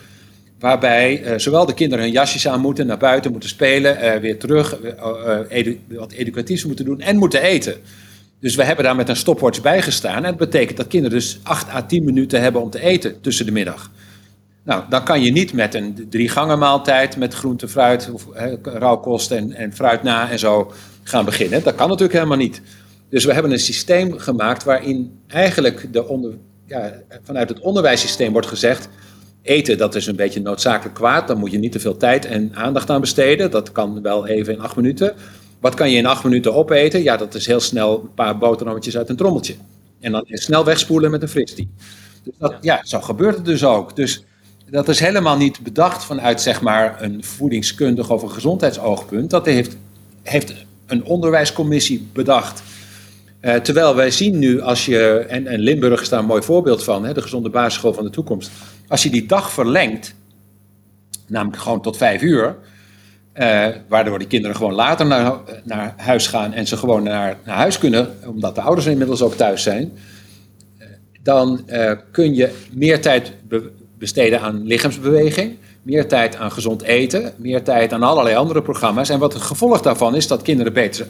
Waarbij uh, zowel de kinderen hun jasjes aan moeten, naar buiten moeten spelen, uh, weer terug, edu wat educatiefs moeten doen en moeten eten. Dus we hebben daar met een stopwatch bij gestaan. En dat betekent dat kinderen dus 8 à 10 minuten hebben om te eten tussen de middag. Nou, dan kan je niet met een drie gangen maaltijd met groente, fruit, of, rauwkost en, en fruit na en zo gaan beginnen. Dat kan natuurlijk helemaal niet. Dus we hebben een systeem gemaakt waarin eigenlijk de onder, ja, vanuit het onderwijssysteem wordt gezegd: eten dat is een beetje noodzakelijk kwaad, dan moet je niet te veel tijd en aandacht aan besteden. Dat kan wel even in acht minuten. Wat kan je in acht minuten opeten? Ja, dat is heel snel een paar boterhammetjes uit een trommeltje. En dan snel wegspoelen met een fristie. Dus dat, ja, zo gebeurt het dus ook. Dus dat is helemaal niet bedacht vanuit zeg maar een voedingskundig of een gezondheidsoogpunt. Dat heeft, heeft een onderwijscommissie bedacht. Uh, terwijl wij zien nu, als je, en, en Limburg is daar een mooi voorbeeld van, hè, de gezonde basisschool van de toekomst. Als je die dag verlengt, namelijk gewoon tot vijf uur, uh, waardoor die kinderen gewoon later naar, naar huis gaan en ze gewoon naar, naar huis kunnen, omdat de ouders inmiddels ook thuis zijn, uh, dan kun je meer tijd be besteden aan lichaamsbeweging meer tijd aan gezond eten, meer tijd aan allerlei andere programma's. En wat het gevolg daarvan is dat kinderen beter,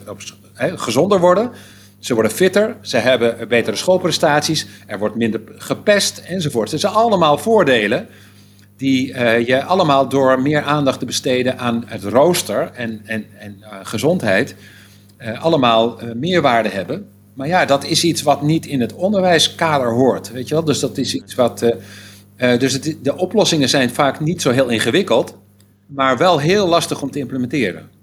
gezonder worden. Ze worden fitter, ze hebben betere schoolprestaties, er wordt minder gepest enzovoort. Het zijn allemaal voordelen die uh, je allemaal door meer aandacht te besteden aan het rooster en, en, en uh, gezondheid, uh, allemaal meerwaarde hebben. Maar ja, dat is iets wat niet in het onderwijskader hoort, weet je wel. Dus dat is iets wat dus de oplossingen zijn vaak niet zo heel ingewikkeld, maar wel heel lastig om te implementeren.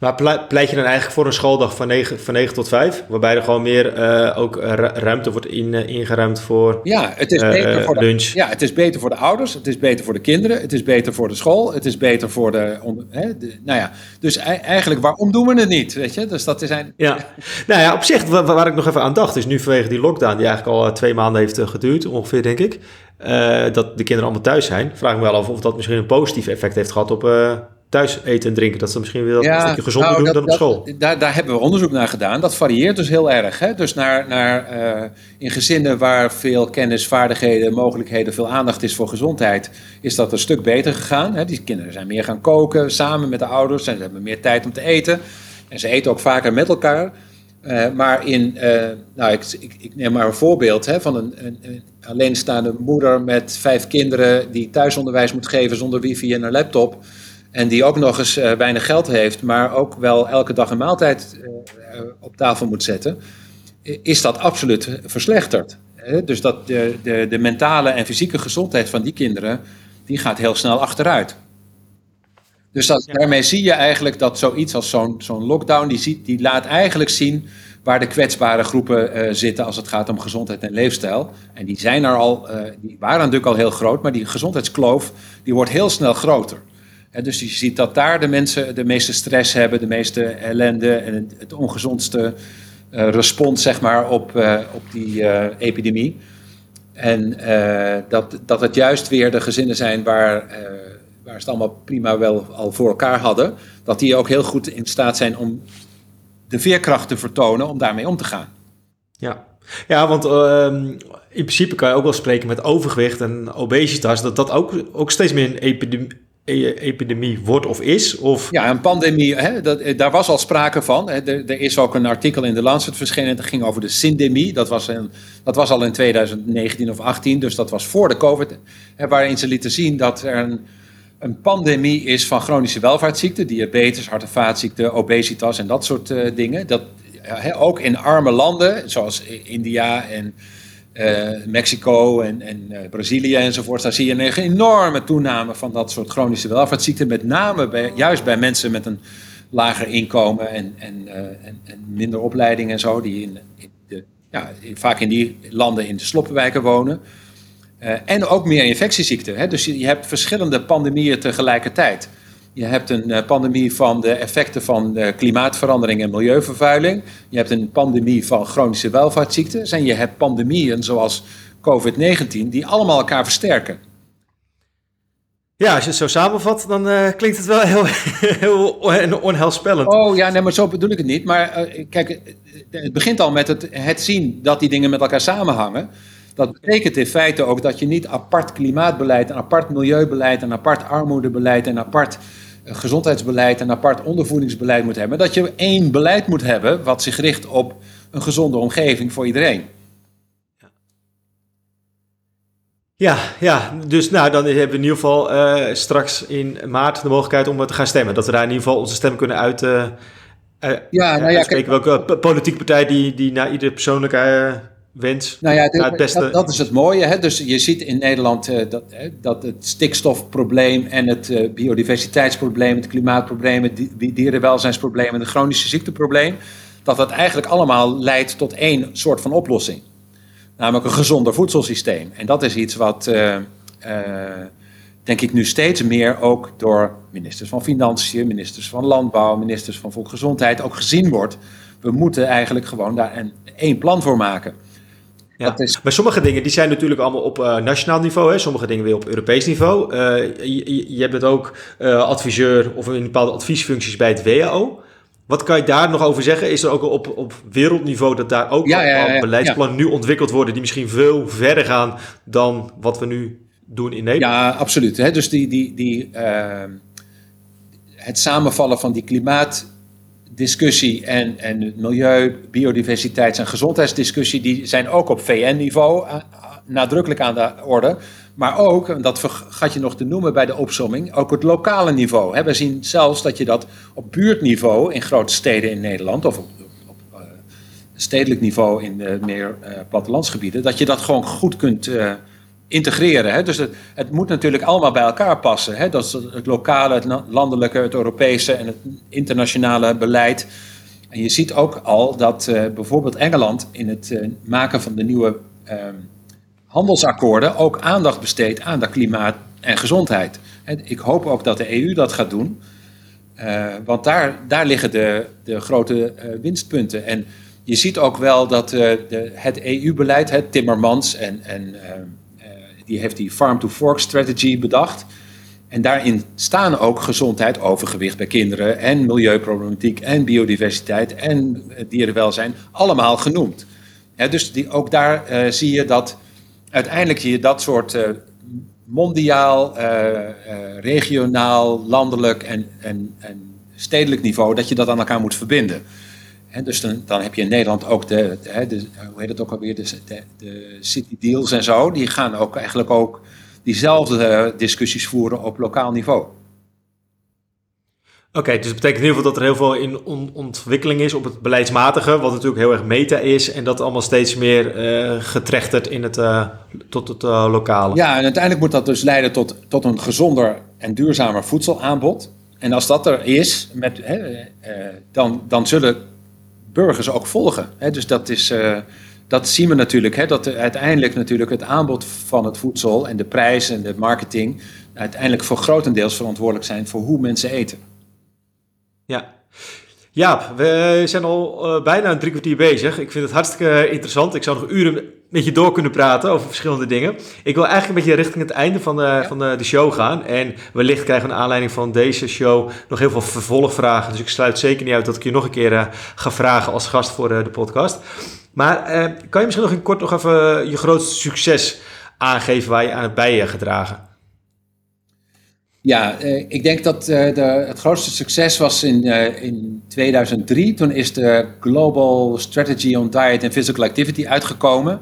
Maar pleit je dan eigenlijk voor een schooldag van 9, van 9 tot 5? Waarbij er gewoon meer uh, ook ruimte wordt in, uh, ingeruimd voor ja, het is beter voor de, lunch? Ja, het is beter voor de ouders, het is beter voor de kinderen, het is beter voor de school, het is beter voor de... Hè, de nou ja, dus eigenlijk waarom doen we het niet, weet je? Dus dat is een... Ja, nou ja, op zich, waar, waar ik nog even aan dacht, is nu vanwege die lockdown die eigenlijk al twee maanden heeft geduurd, ongeveer denk ik, dat de kinderen allemaal thuis zijn. Vraag me wel af of dat misschien een positief effect heeft gehad op thuis eten en drinken. Dat ze misschien wel een stukje gezonder nou, doen dan op school. daar, daar hebben we onderzoek naar gedaan. Dat varieert dus heel erg. Hè? Dus naar, naar, uh, in gezinnen waar veel kennis, vaardigheden, mogelijkheden, veel aandacht is voor gezondheid, is dat een stuk beter gegaan. Hè? Die kinderen zijn meer gaan koken samen met de ouders. En ze hebben meer tijd om te eten. En ze eten ook vaker met elkaar. Uh, maar in, uh, nou, ik, ik, ik, neem maar een voorbeeld hè, van een, een, een, alleenstaande moeder met vijf kinderen die thuisonderwijs moet geven zonder wifi en een laptop. En die ook nog eens uh, weinig geld heeft, maar ook wel elke dag een maaltijd uh, op tafel moet zetten, is dat absoluut verslechterd. Dus dat de, de, de mentale en fysieke gezondheid van die kinderen, die gaat heel snel achteruit. Dus dat, daarmee zie je eigenlijk dat zoiets als zo'n zo'n lockdown, die, ziet, die laat eigenlijk zien waar de kwetsbare groepen uh, zitten als het gaat om gezondheid en leefstijl. En die zijn er al, die waren natuurlijk al heel groot, maar die gezondheidskloof die wordt heel snel groter dus je ziet dat daar de mensen de meeste stress hebben, de meeste ellende en het, ongezondste uh, respons zeg maar, op, uh, op die uh, epidemie. En dat, dat het juist weer de gezinnen zijn waar, waar ze het allemaal prima wel al voor elkaar hadden, dat die ook heel goed in staat zijn om de veerkracht te vertonen om daarmee om te gaan. Ja, ja, want uh, in principe kan je ook wel spreken met overgewicht en obesitas, dat dat ook, ook steeds meer een epidemie, epidemie wordt of is? Of... Ja, een pandemie, hè, dat, eh, daar was al sprake van. Hè. Er, is ook een artikel in de Lancet verschenen, dat ging over de syndemie. Dat was, een, dat was al in 2019 of 18, dus dat was voor de COVID. Hè, waarin ze lieten zien dat er een, een pandemie is van chronische welvaartsziekten, diabetes, hart- en vaatziekten, obesitas en dat soort uh, dingen. Dat, hè, ook in arme landen, zoals India en uh, Mexico en, en uh, Brazilië enzovoort, daar zie je een enorme toename van dat soort chronische welvaartsziekten. Met name bij, juist bij mensen met een lager inkomen en, en, uh, en, en minder opleiding en zo, die in, in de, ja, vaak in die landen in de sloppenwijken wonen. en ook meer infectieziekten. Hè? Dus je hebt verschillende pandemieën tegelijkertijd. Je hebt een eh, pandemie van de effecten van de klimaatverandering en milieuvervuiling. Je hebt een pandemie van chronische welvaartsziekten. En je hebt pandemieën zoals COVID-19 die allemaal elkaar versterken. Ja, als je het zo samenvat, dan uh, klinkt het wel heel, <laughs> heel onheilspellend. Oh ja, nee, maar zo bedoel ik het niet. Maar uh, kijk, het begint al met het, het zien dat die dingen met elkaar samenhangen. Dat betekent in feite ook dat je niet apart klimaatbeleid, een apart milieubeleid, een apart armoedebeleid, en apart gezondheidsbeleid en apart ondervoedingsbeleid moet hebben. Dat je één beleid moet hebben wat zich richt op een gezonde omgeving voor iedereen. Ja, ja, dus nou, dan hebben we in ieder geval uh, straks in maart de mogelijkheid om te gaan stemmen. Dat we daar in ieder geval onze stem kunnen uit, uh, uh, ja, nou ja, kijk, welke politieke partij die, die naar ieder persoonlijke wens. Nou ja, het beste... dat, dat, is het mooie. Hè? Dus je ziet in Nederland uh, dat, hè, dat het stikstofprobleem en het uh, biodiversiteitsprobleem, het klimaatprobleem, het di dierenwelzijnsprobleem en het chronische ziekteprobleem, dat dat eigenlijk allemaal leidt tot één soort van oplossing. Namelijk een gezonder voedselsysteem. En dat is iets wat, uh, denk ik, nu steeds meer ook door ministers van Financiën, ministers van Landbouw, ministers van Volksgezondheid ook gezien wordt. We moeten eigenlijk gewoon daar een, één plan voor maken. Ja. Is... Maar sommige dingen die zijn natuurlijk allemaal op uh, nationaal niveau, hè? sommige dingen weer op Europees niveau. Uh, je, je, bent ook uh, adviseur of in bepaalde adviesfuncties bij het WHO. Wat kan je daar nog over zeggen? Is er ook op, op wereldniveau dat daar ook ja, ja, ja, beleidsplannen nu ontwikkeld worden die misschien veel verder gaan dan wat we nu doen in Nederland? Ja, absoluut. Hè? Dus die, die, die, het samenvallen van die klimaat discussie en, en milieu, biodiversiteits- en gezondheidsdiscussie, die zijn ook op VN-niveau eh, nadrukkelijk aan de orde. Maar ook, en dat vergat je nog te noemen bij de opsomming, ook het lokale niveau. We zien zelfs dat je dat op buurtniveau in grote steden in Nederland, of op, op uh, stedelijk niveau in meer plattelandsgebieden, dat je dat gewoon goed kunt integreren. Hè? Dus het, het, moet natuurlijk allemaal bij elkaar passen. Hè? Dat is het lokale, het landelijke, het Europese en het internationale beleid. En je ziet ook al dat uh, bijvoorbeeld Engeland in het uh, maken van de nieuwe uh, handelsakkoorden ook aandacht besteedt aan dat klimaat en gezondheid. Ik hoop ook dat de EU dat gaat doen, uh, want daar, daar liggen de, de grote winstpunten. En je ziet ook wel dat de, het EU-beleid, Timmermans en, en die heeft die Farm-to-Fork Strategy bedacht. En daarin staan ook gezondheid, overgewicht bij kinderen en milieuproblematiek en biodiversiteit en dierenwelzijn allemaal genoemd. dus die, ook daar uh, zie je dat uiteindelijk je dat soort uh, mondiaal, uh, regionaal, landelijk en, en, en stedelijk niveau, dat je dat aan elkaar moet verbinden. He, dus dan, dan, heb je in Nederland ook de, de, de hoe heet het ook alweer, de, de, city deals en zo. Die gaan ook eigenlijk ook diezelfde discussies voeren op lokaal niveau. Oké, dus dat betekent in ieder geval dat er heel veel in ontwikkeling is op het beleidsmatige, wat natuurlijk heel erg meta is, en dat allemaal steeds meer uh, getrechtert in het, uh, tot het uh, lokale. Ja, en uiteindelijk moet dat dus leiden tot, tot een gezonder en duurzamer voedselaanbod. En als dat er is, met, dan, dan zullen burgers ook volgen. Hè? Dus dat, is, uh, dat zien we natuurlijk. Hè? Dat uiteindelijk natuurlijk het aanbod van het voedsel en de prijs en de marketing uiteindelijk voor grotendeels verantwoordelijk zijn voor hoe mensen eten. Ja. Ja, we zijn al uh, bijna een drie kwartier bezig. Ik vind het hartstikke interessant. Ik zou nog uren met je door kunnen praten over verschillende dingen. Ik wil eigenlijk een beetje richting het einde van de, ja. van de, de, show gaan. En wellicht krijgen we een aanleiding van deze show nog heel veel vervolgvragen. Dus ik sluit zeker niet uit dat ik je nog een keer uh, ga vragen als gast voor uh, de podcast. Maar kan je misschien nog in kort nog even je grootste succes aangeven waar je aan het bij je gedragen? Ja, uh, ik denk dat uh, de, het grootste succes was in, uh, in 2003. Toen is de Global Strategy on Diet and Physical Activity uitgekomen.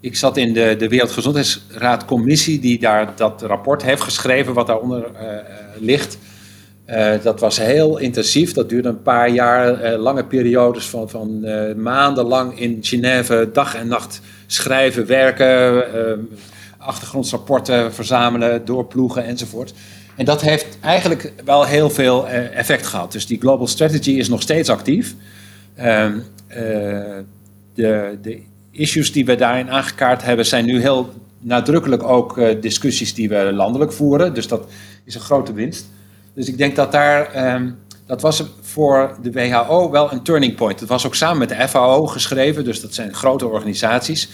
Ik zat in de, de Wereldgezondheidsraad commissie die daar dat rapport heeft geschreven wat daaronder ligt. dat was heel intensief, dat duurde een paar jaar, lange periodes van, van maandenlang in Genève, dag en nacht schrijven, werken, achtergrondsrapporten verzamelen, doorploegen enzovoort. En dat heeft eigenlijk wel heel veel uh, effect gehad. Dus die Global Strategy is nog steeds actief. Um, uh, de, de, issues die we daarin aangekaart hebben zijn nu heel nadrukkelijk ook uh, discussies die we landelijk voeren. Dus dat is een grote winst. Dus ik denk dat daar, um, dat was voor de WHO wel een turning point. Het was ook samen met de FAO geschreven, dus dat zijn grote organisaties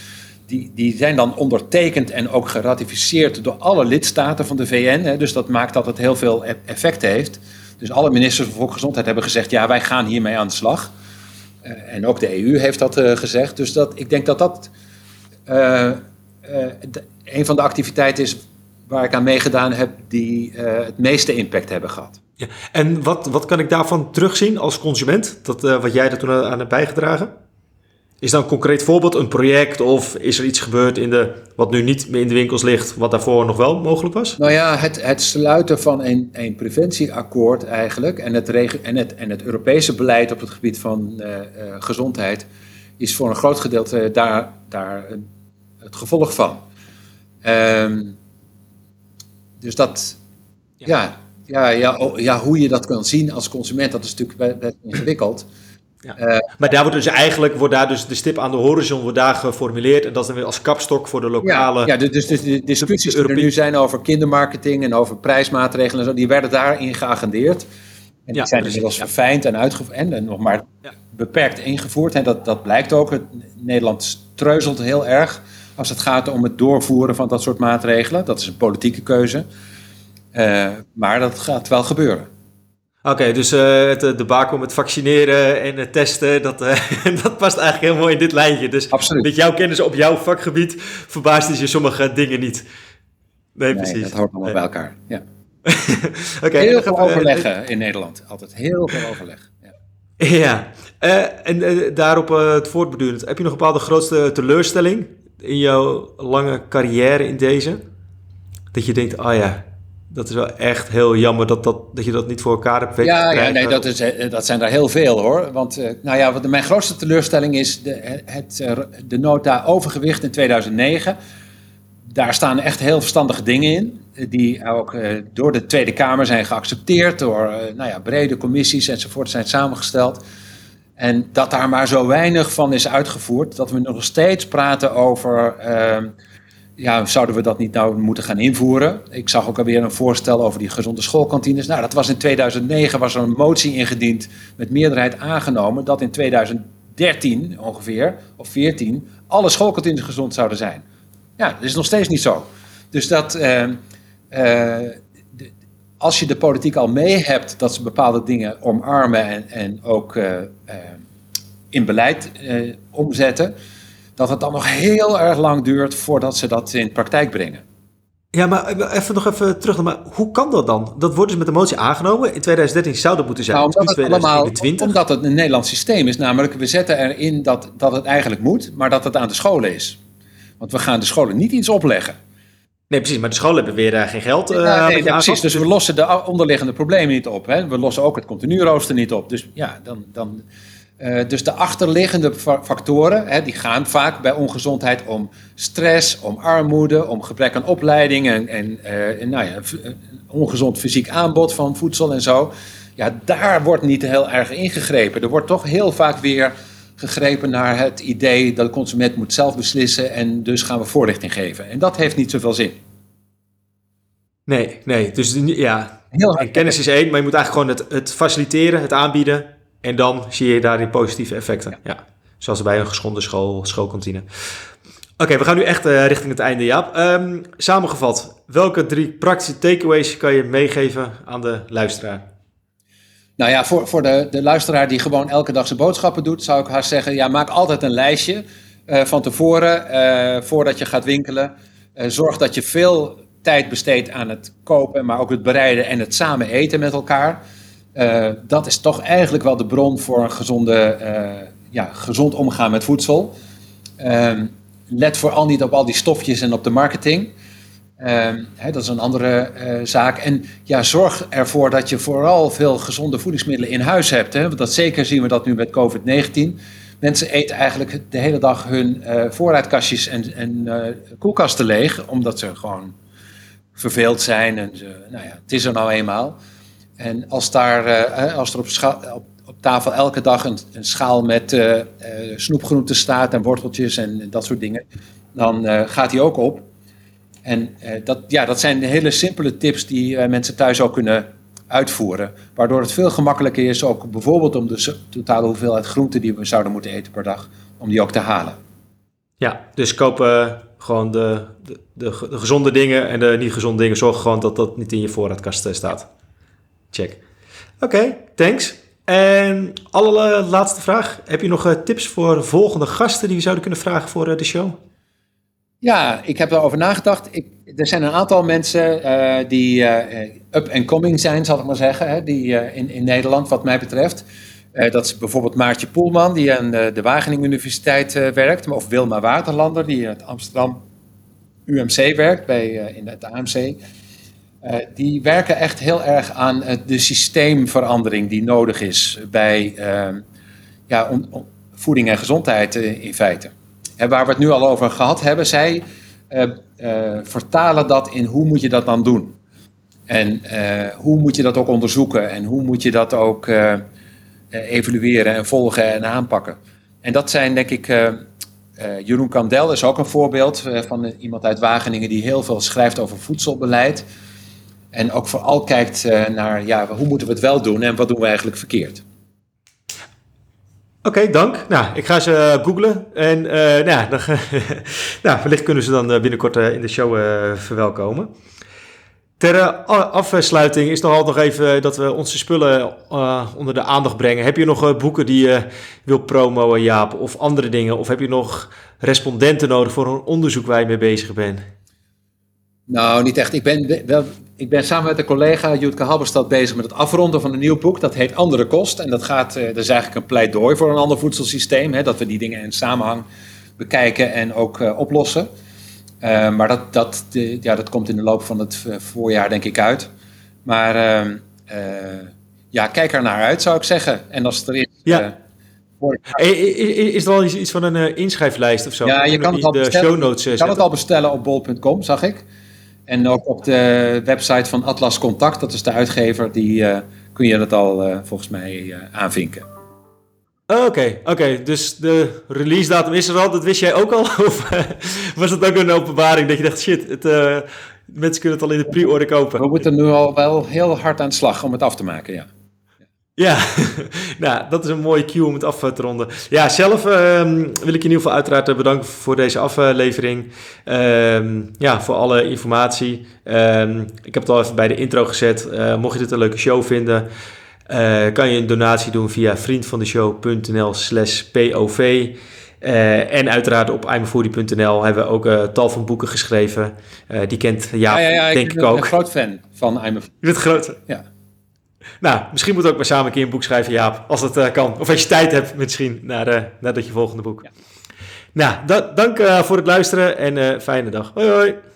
die, die zijn dan ondertekend en ook geratificeerd door alle lidstaten van de VN. Hè, dus dat maakt dat het heel veel e-, effect heeft. Dus alle ministers van Volksgezondheid hebben gezegd: ja, wij gaan hiermee aan de slag. Uh, en ook de EU heeft dat uh, gezegd. Dus dat, ik denk dat dat de, een van de activiteiten is waar ik aan meegedaan heb, die het meeste impact hebben gehad. Ja. En wat, wat kan ik daarvan terugzien als consument? Dat, wat jij er toen aan hebt bijgedragen? Is dan een concreet voorbeeld een project of is er iets gebeurd in de, wat nu niet meer in de winkels ligt, wat daarvoor nog wel mogelijk was? Nou ja, het, het sluiten van een, een preventieakkoord eigenlijk en het, en, het, en het Europese beleid op het gebied van uh, uh, gezondheid is voor een groot gedeelte daar, daar het gevolg van. Um, dus dat, ja. Ja, ja, ja, ja, hoe je dat kan zien als consument, dat is natuurlijk best ingewikkeld. Ja. Uh, maar daar wordt dus eigenlijk wordt daar dus de stip aan de horizon wordt daar geformuleerd en dat is dan weer als kapstok voor de lokale. Ja, ja dus, dus de discussies die er nu zijn over kindermarketing en over prijsmaatregelen en zo, die werden daarin geagendeerd. En die ja, zijn inmiddels verfijnd en uitgevoerd en, en, nog maar beperkt ingevoerd. En dat, dat blijkt ook. Het, Nederland treuzelt heel erg als het gaat om het doorvoeren van dat soort maatregelen. Dat is een politieke keuze. Uh, maar dat gaat wel gebeuren. Oké, okay, dus uh, het eh, debakel met vaccineren en uh, testen, dat, <laughs> dat past eigenlijk heel mooi in dit lijntje. Dus Absoluut. met jouw kennis op jouw vakgebied verbaast is je sommige dingen niet. Nee, nee precies. dat hoort allemaal nee. bij elkaar, ja. <laughs> okay, heel veel overleggen in Nederland, altijd heel veel overleg. Ja, ja. en daarop het voortbedurend, heb je nog een bepaalde grootste teleurstelling in jouw lange carrière in deze? Dat je denkt, oh ja, dat is wel echt heel jammer dat, dat, dat je dat niet voor elkaar hebt. Ja, ja nee, dat, is, eh, dat zijn er heel veel hoor. Want uh, nou ja, wat mijn grootste teleurstelling is de, het, de nota overgewicht in 2009. daar staan echt heel verstandige dingen in, die ook door de Tweede Kamer zijn geaccepteerd, door nou ja, brede commissies enzovoort zijn samengesteld. En dat daar maar zo weinig van is uitgevoerd, dat we nog steeds praten over, uh, ja, zouden we dat niet nou moeten gaan invoeren? Ik zag ook alweer een voorstel over die gezonde schoolkantines. Nou, dat was in 2009, was er een motie ingediend, met meerderheid aangenomen, dat in 2013 ongeveer, of 14, alle schoolkantines gezond zouden zijn. Ja, dat is nog steeds niet zo. Dus dat, uh, uh, als je de politiek al mee hebt dat ze bepaalde dingen omarmen en, en ook uh, uh, in beleid uh, omzetten, dat het dan nog heel erg lang duurt voordat ze dat in praktijk brengen. Ja, maar even nog even terug. Maar hoe kan dat dan? Dat wordt dus met de motie aangenomen. In 2013 zou dat moeten zijn. Nou, omdat, het allemaal, omdat het een Nederlands systeem is. Namelijk, we zetten erin dat, dat het eigenlijk moet, maar dat het aan de scholen is. Want we gaan de scholen niet iets opleggen. Nee, precies. Maar de scholen hebben weer uh, geen geld. Uh, ja, nee, ja, precies. Dus we lossen de onderliggende problemen niet op. Hè. We lossen ook het continu-rooster niet op. Dus ja, dan. dan uh, dus de achterliggende factoren, hè, die gaan vaak bij ongezondheid om stress, om armoede, om gebrek aan opleiding en, en, en nou ja, ongezond fysiek aanbod van voedsel en zo. Ja, daar wordt niet heel erg ingegrepen. Er wordt toch heel vaak weer gegrepen naar het idee dat de consument moet zelf beslissen en dus gaan we voorlichting geven. En dat heeft niet zoveel zin. Nee, nee. Dus ja, Heel en kennis is één, maar je moet eigenlijk gewoon het, het faciliteren, het aanbieden. En dan zie je daar die positieve effecten. Ja. Zoals bij een geschonden school, schoolkantine. Oké, we gaan nu echt uh, richting het einde, Jaap. Um, samengevat, welke drie praktische takeaways kan je meegeven aan de luisteraar? Nou ja, voor, voor de, de luisteraar die gewoon elke dag zijn boodschappen doet, zou ik haar zeggen: ja, maak altijd een lijstje uh, van tevoren, uh, voordat je gaat winkelen. Zorg dat je veel tijd besteedt aan het kopen, maar ook het bereiden en het samen eten met elkaar. Dat is toch eigenlijk wel de bron voor een gezonde, ja, gezond omgaan met voedsel. Ehm, let vooral niet op al die stofjes en op de marketing. Um, dat is een andere uh, zaak. En ja, zorg ervoor dat je vooral veel gezonde voedingsmiddelen in huis hebt. Hè? Want dat zeker zien we dat nu met COVID-19. Mensen eten eigenlijk de hele dag hun voorraadkastjes en, en koelkasten leeg, omdat ze gewoon verveeld zijn. En nou ja, het is er nou eenmaal. En als, daar, als er op, op, tafel elke dag een, schaal met snoepgroenten staat en worteltjes en dat soort dingen, dan gaat die ook op. En uh, dat, ja, dat zijn hele simpele tips die uh, mensen thuis ook kunnen uitvoeren. Waardoor het veel gemakkelijker is, ook bijvoorbeeld om de totale hoeveelheid groenten die we zouden moeten eten per dag, om die ook te halen. Ja, dus kopen gewoon de, de, de, gezonde dingen en de niet gezonde dingen. Zorg gewoon dat dat niet in je voorraadkast eh, staat. Check. Oké, thanks. En allerlaatste vraag. Heb je nog tips voor volgende gasten die we zouden kunnen vragen voor de show? Ja, ik heb erover nagedacht. Ik, er zijn een aantal mensen uh, die up and coming zijn, zal ik maar zeggen, hè, die, in, in Nederland, wat mij betreft. dat is bijvoorbeeld Maartje Poelman, die aan de Wageningen Universiteit werkt, of Wilma Waterlander, die in het Amsterdam UMC werkt, bij, in het AMC. Die werken echt heel erg aan de systeemverandering die nodig is bij ja, voeding en gezondheid in feite en waar we het nu al over gehad hebben, zij vertalen dat in hoe moet je dat dan doen. En hoe moet je dat ook onderzoeken en hoe moet je dat ook evalueren en volgen en aanpakken. En dat zijn denk ik, Jeroen Kandel is ook een voorbeeld van iemand uit Wageningen die heel veel schrijft over voedselbeleid. En ook vooral kijkt naar ja, hoe moeten we het wel doen en wat doen we eigenlijk verkeerd. Oké, dank. Nou, ik ga ze uh, googlen. En uh, nou, <laughs> nou, wellicht kunnen ze dan binnenkort in de show verwelkomen. Ter afsluiting is nog altijd nog even dat we onze spullen onder de aandacht brengen. Heb je nog boeken die je wil promoten, Jaap? Of andere dingen? Of heb je nog respondenten nodig voor een onderzoek waar je mee bezig bent? Nou, niet echt. Ik ben, wel, ik ben samen met een collega, Jutke Halberstad, bezig met het afronden van een nieuw boek. Dat heet Andere Kost. En dat, gaat, eh, dat is eigenlijk een pleidooi voor een ander voedselsysteem. Hè, dat we die dingen in samenhang bekijken en ook uh, oplossen. Uh, maar dat, dat, de, ja, dat komt in de loop van het voorjaar, denk ik, uit. Maar ehm, ja, kijk er naar uit, zou ik zeggen. En als het er is, ja. Is er al iets van een inschrijflijst of zo? Ja, je kan het al bestellen, show notes, je kan het al bestellen op bol.com, zag ik. En ook op de website van Atlas Contact, dat is de uitgever, die kun je dat al volgens mij aanvinken. Oké, oké. Dus de release datum is er al. Dat wist jij ook al? <laughs> Of was het ook een openbaring dat je dacht, shit, het, uh, mensen kunnen het al in de pre-order kopen? We moeten nu al wel heel hard aan de slag om het af te maken, ja. Ja, <laughs> nou, dat is een mooie cue om het af te ronden. Ja, zelf ehm, wil ik je in ieder geval uiteraard bedanken voor deze aflevering. Ehm, ja, voor alle informatie. Ehm, ik heb het al even bij de intro gezet. Uh, mocht je dit een leuke show vinden... Uh, kan je een donatie doen via vriendvandeshow.nl slash POV. Uh, en uiteraard op imafoodie.nl hebben we ook uh, tal van boeken geschreven. die kent Jaap, ja, ja, ja, denk ik, ik ook. Ik ben een groot fan van iMafoodie. Je bent groot? Ja. Nou, misschien moet ook maar samen een keer een boek schrijven, Jaap. Als dat kan. Of als je tijd hebt misschien, naar, nadat je volgende boek. Nou, dank voor het luisteren en fijne dag. Hoi hoi.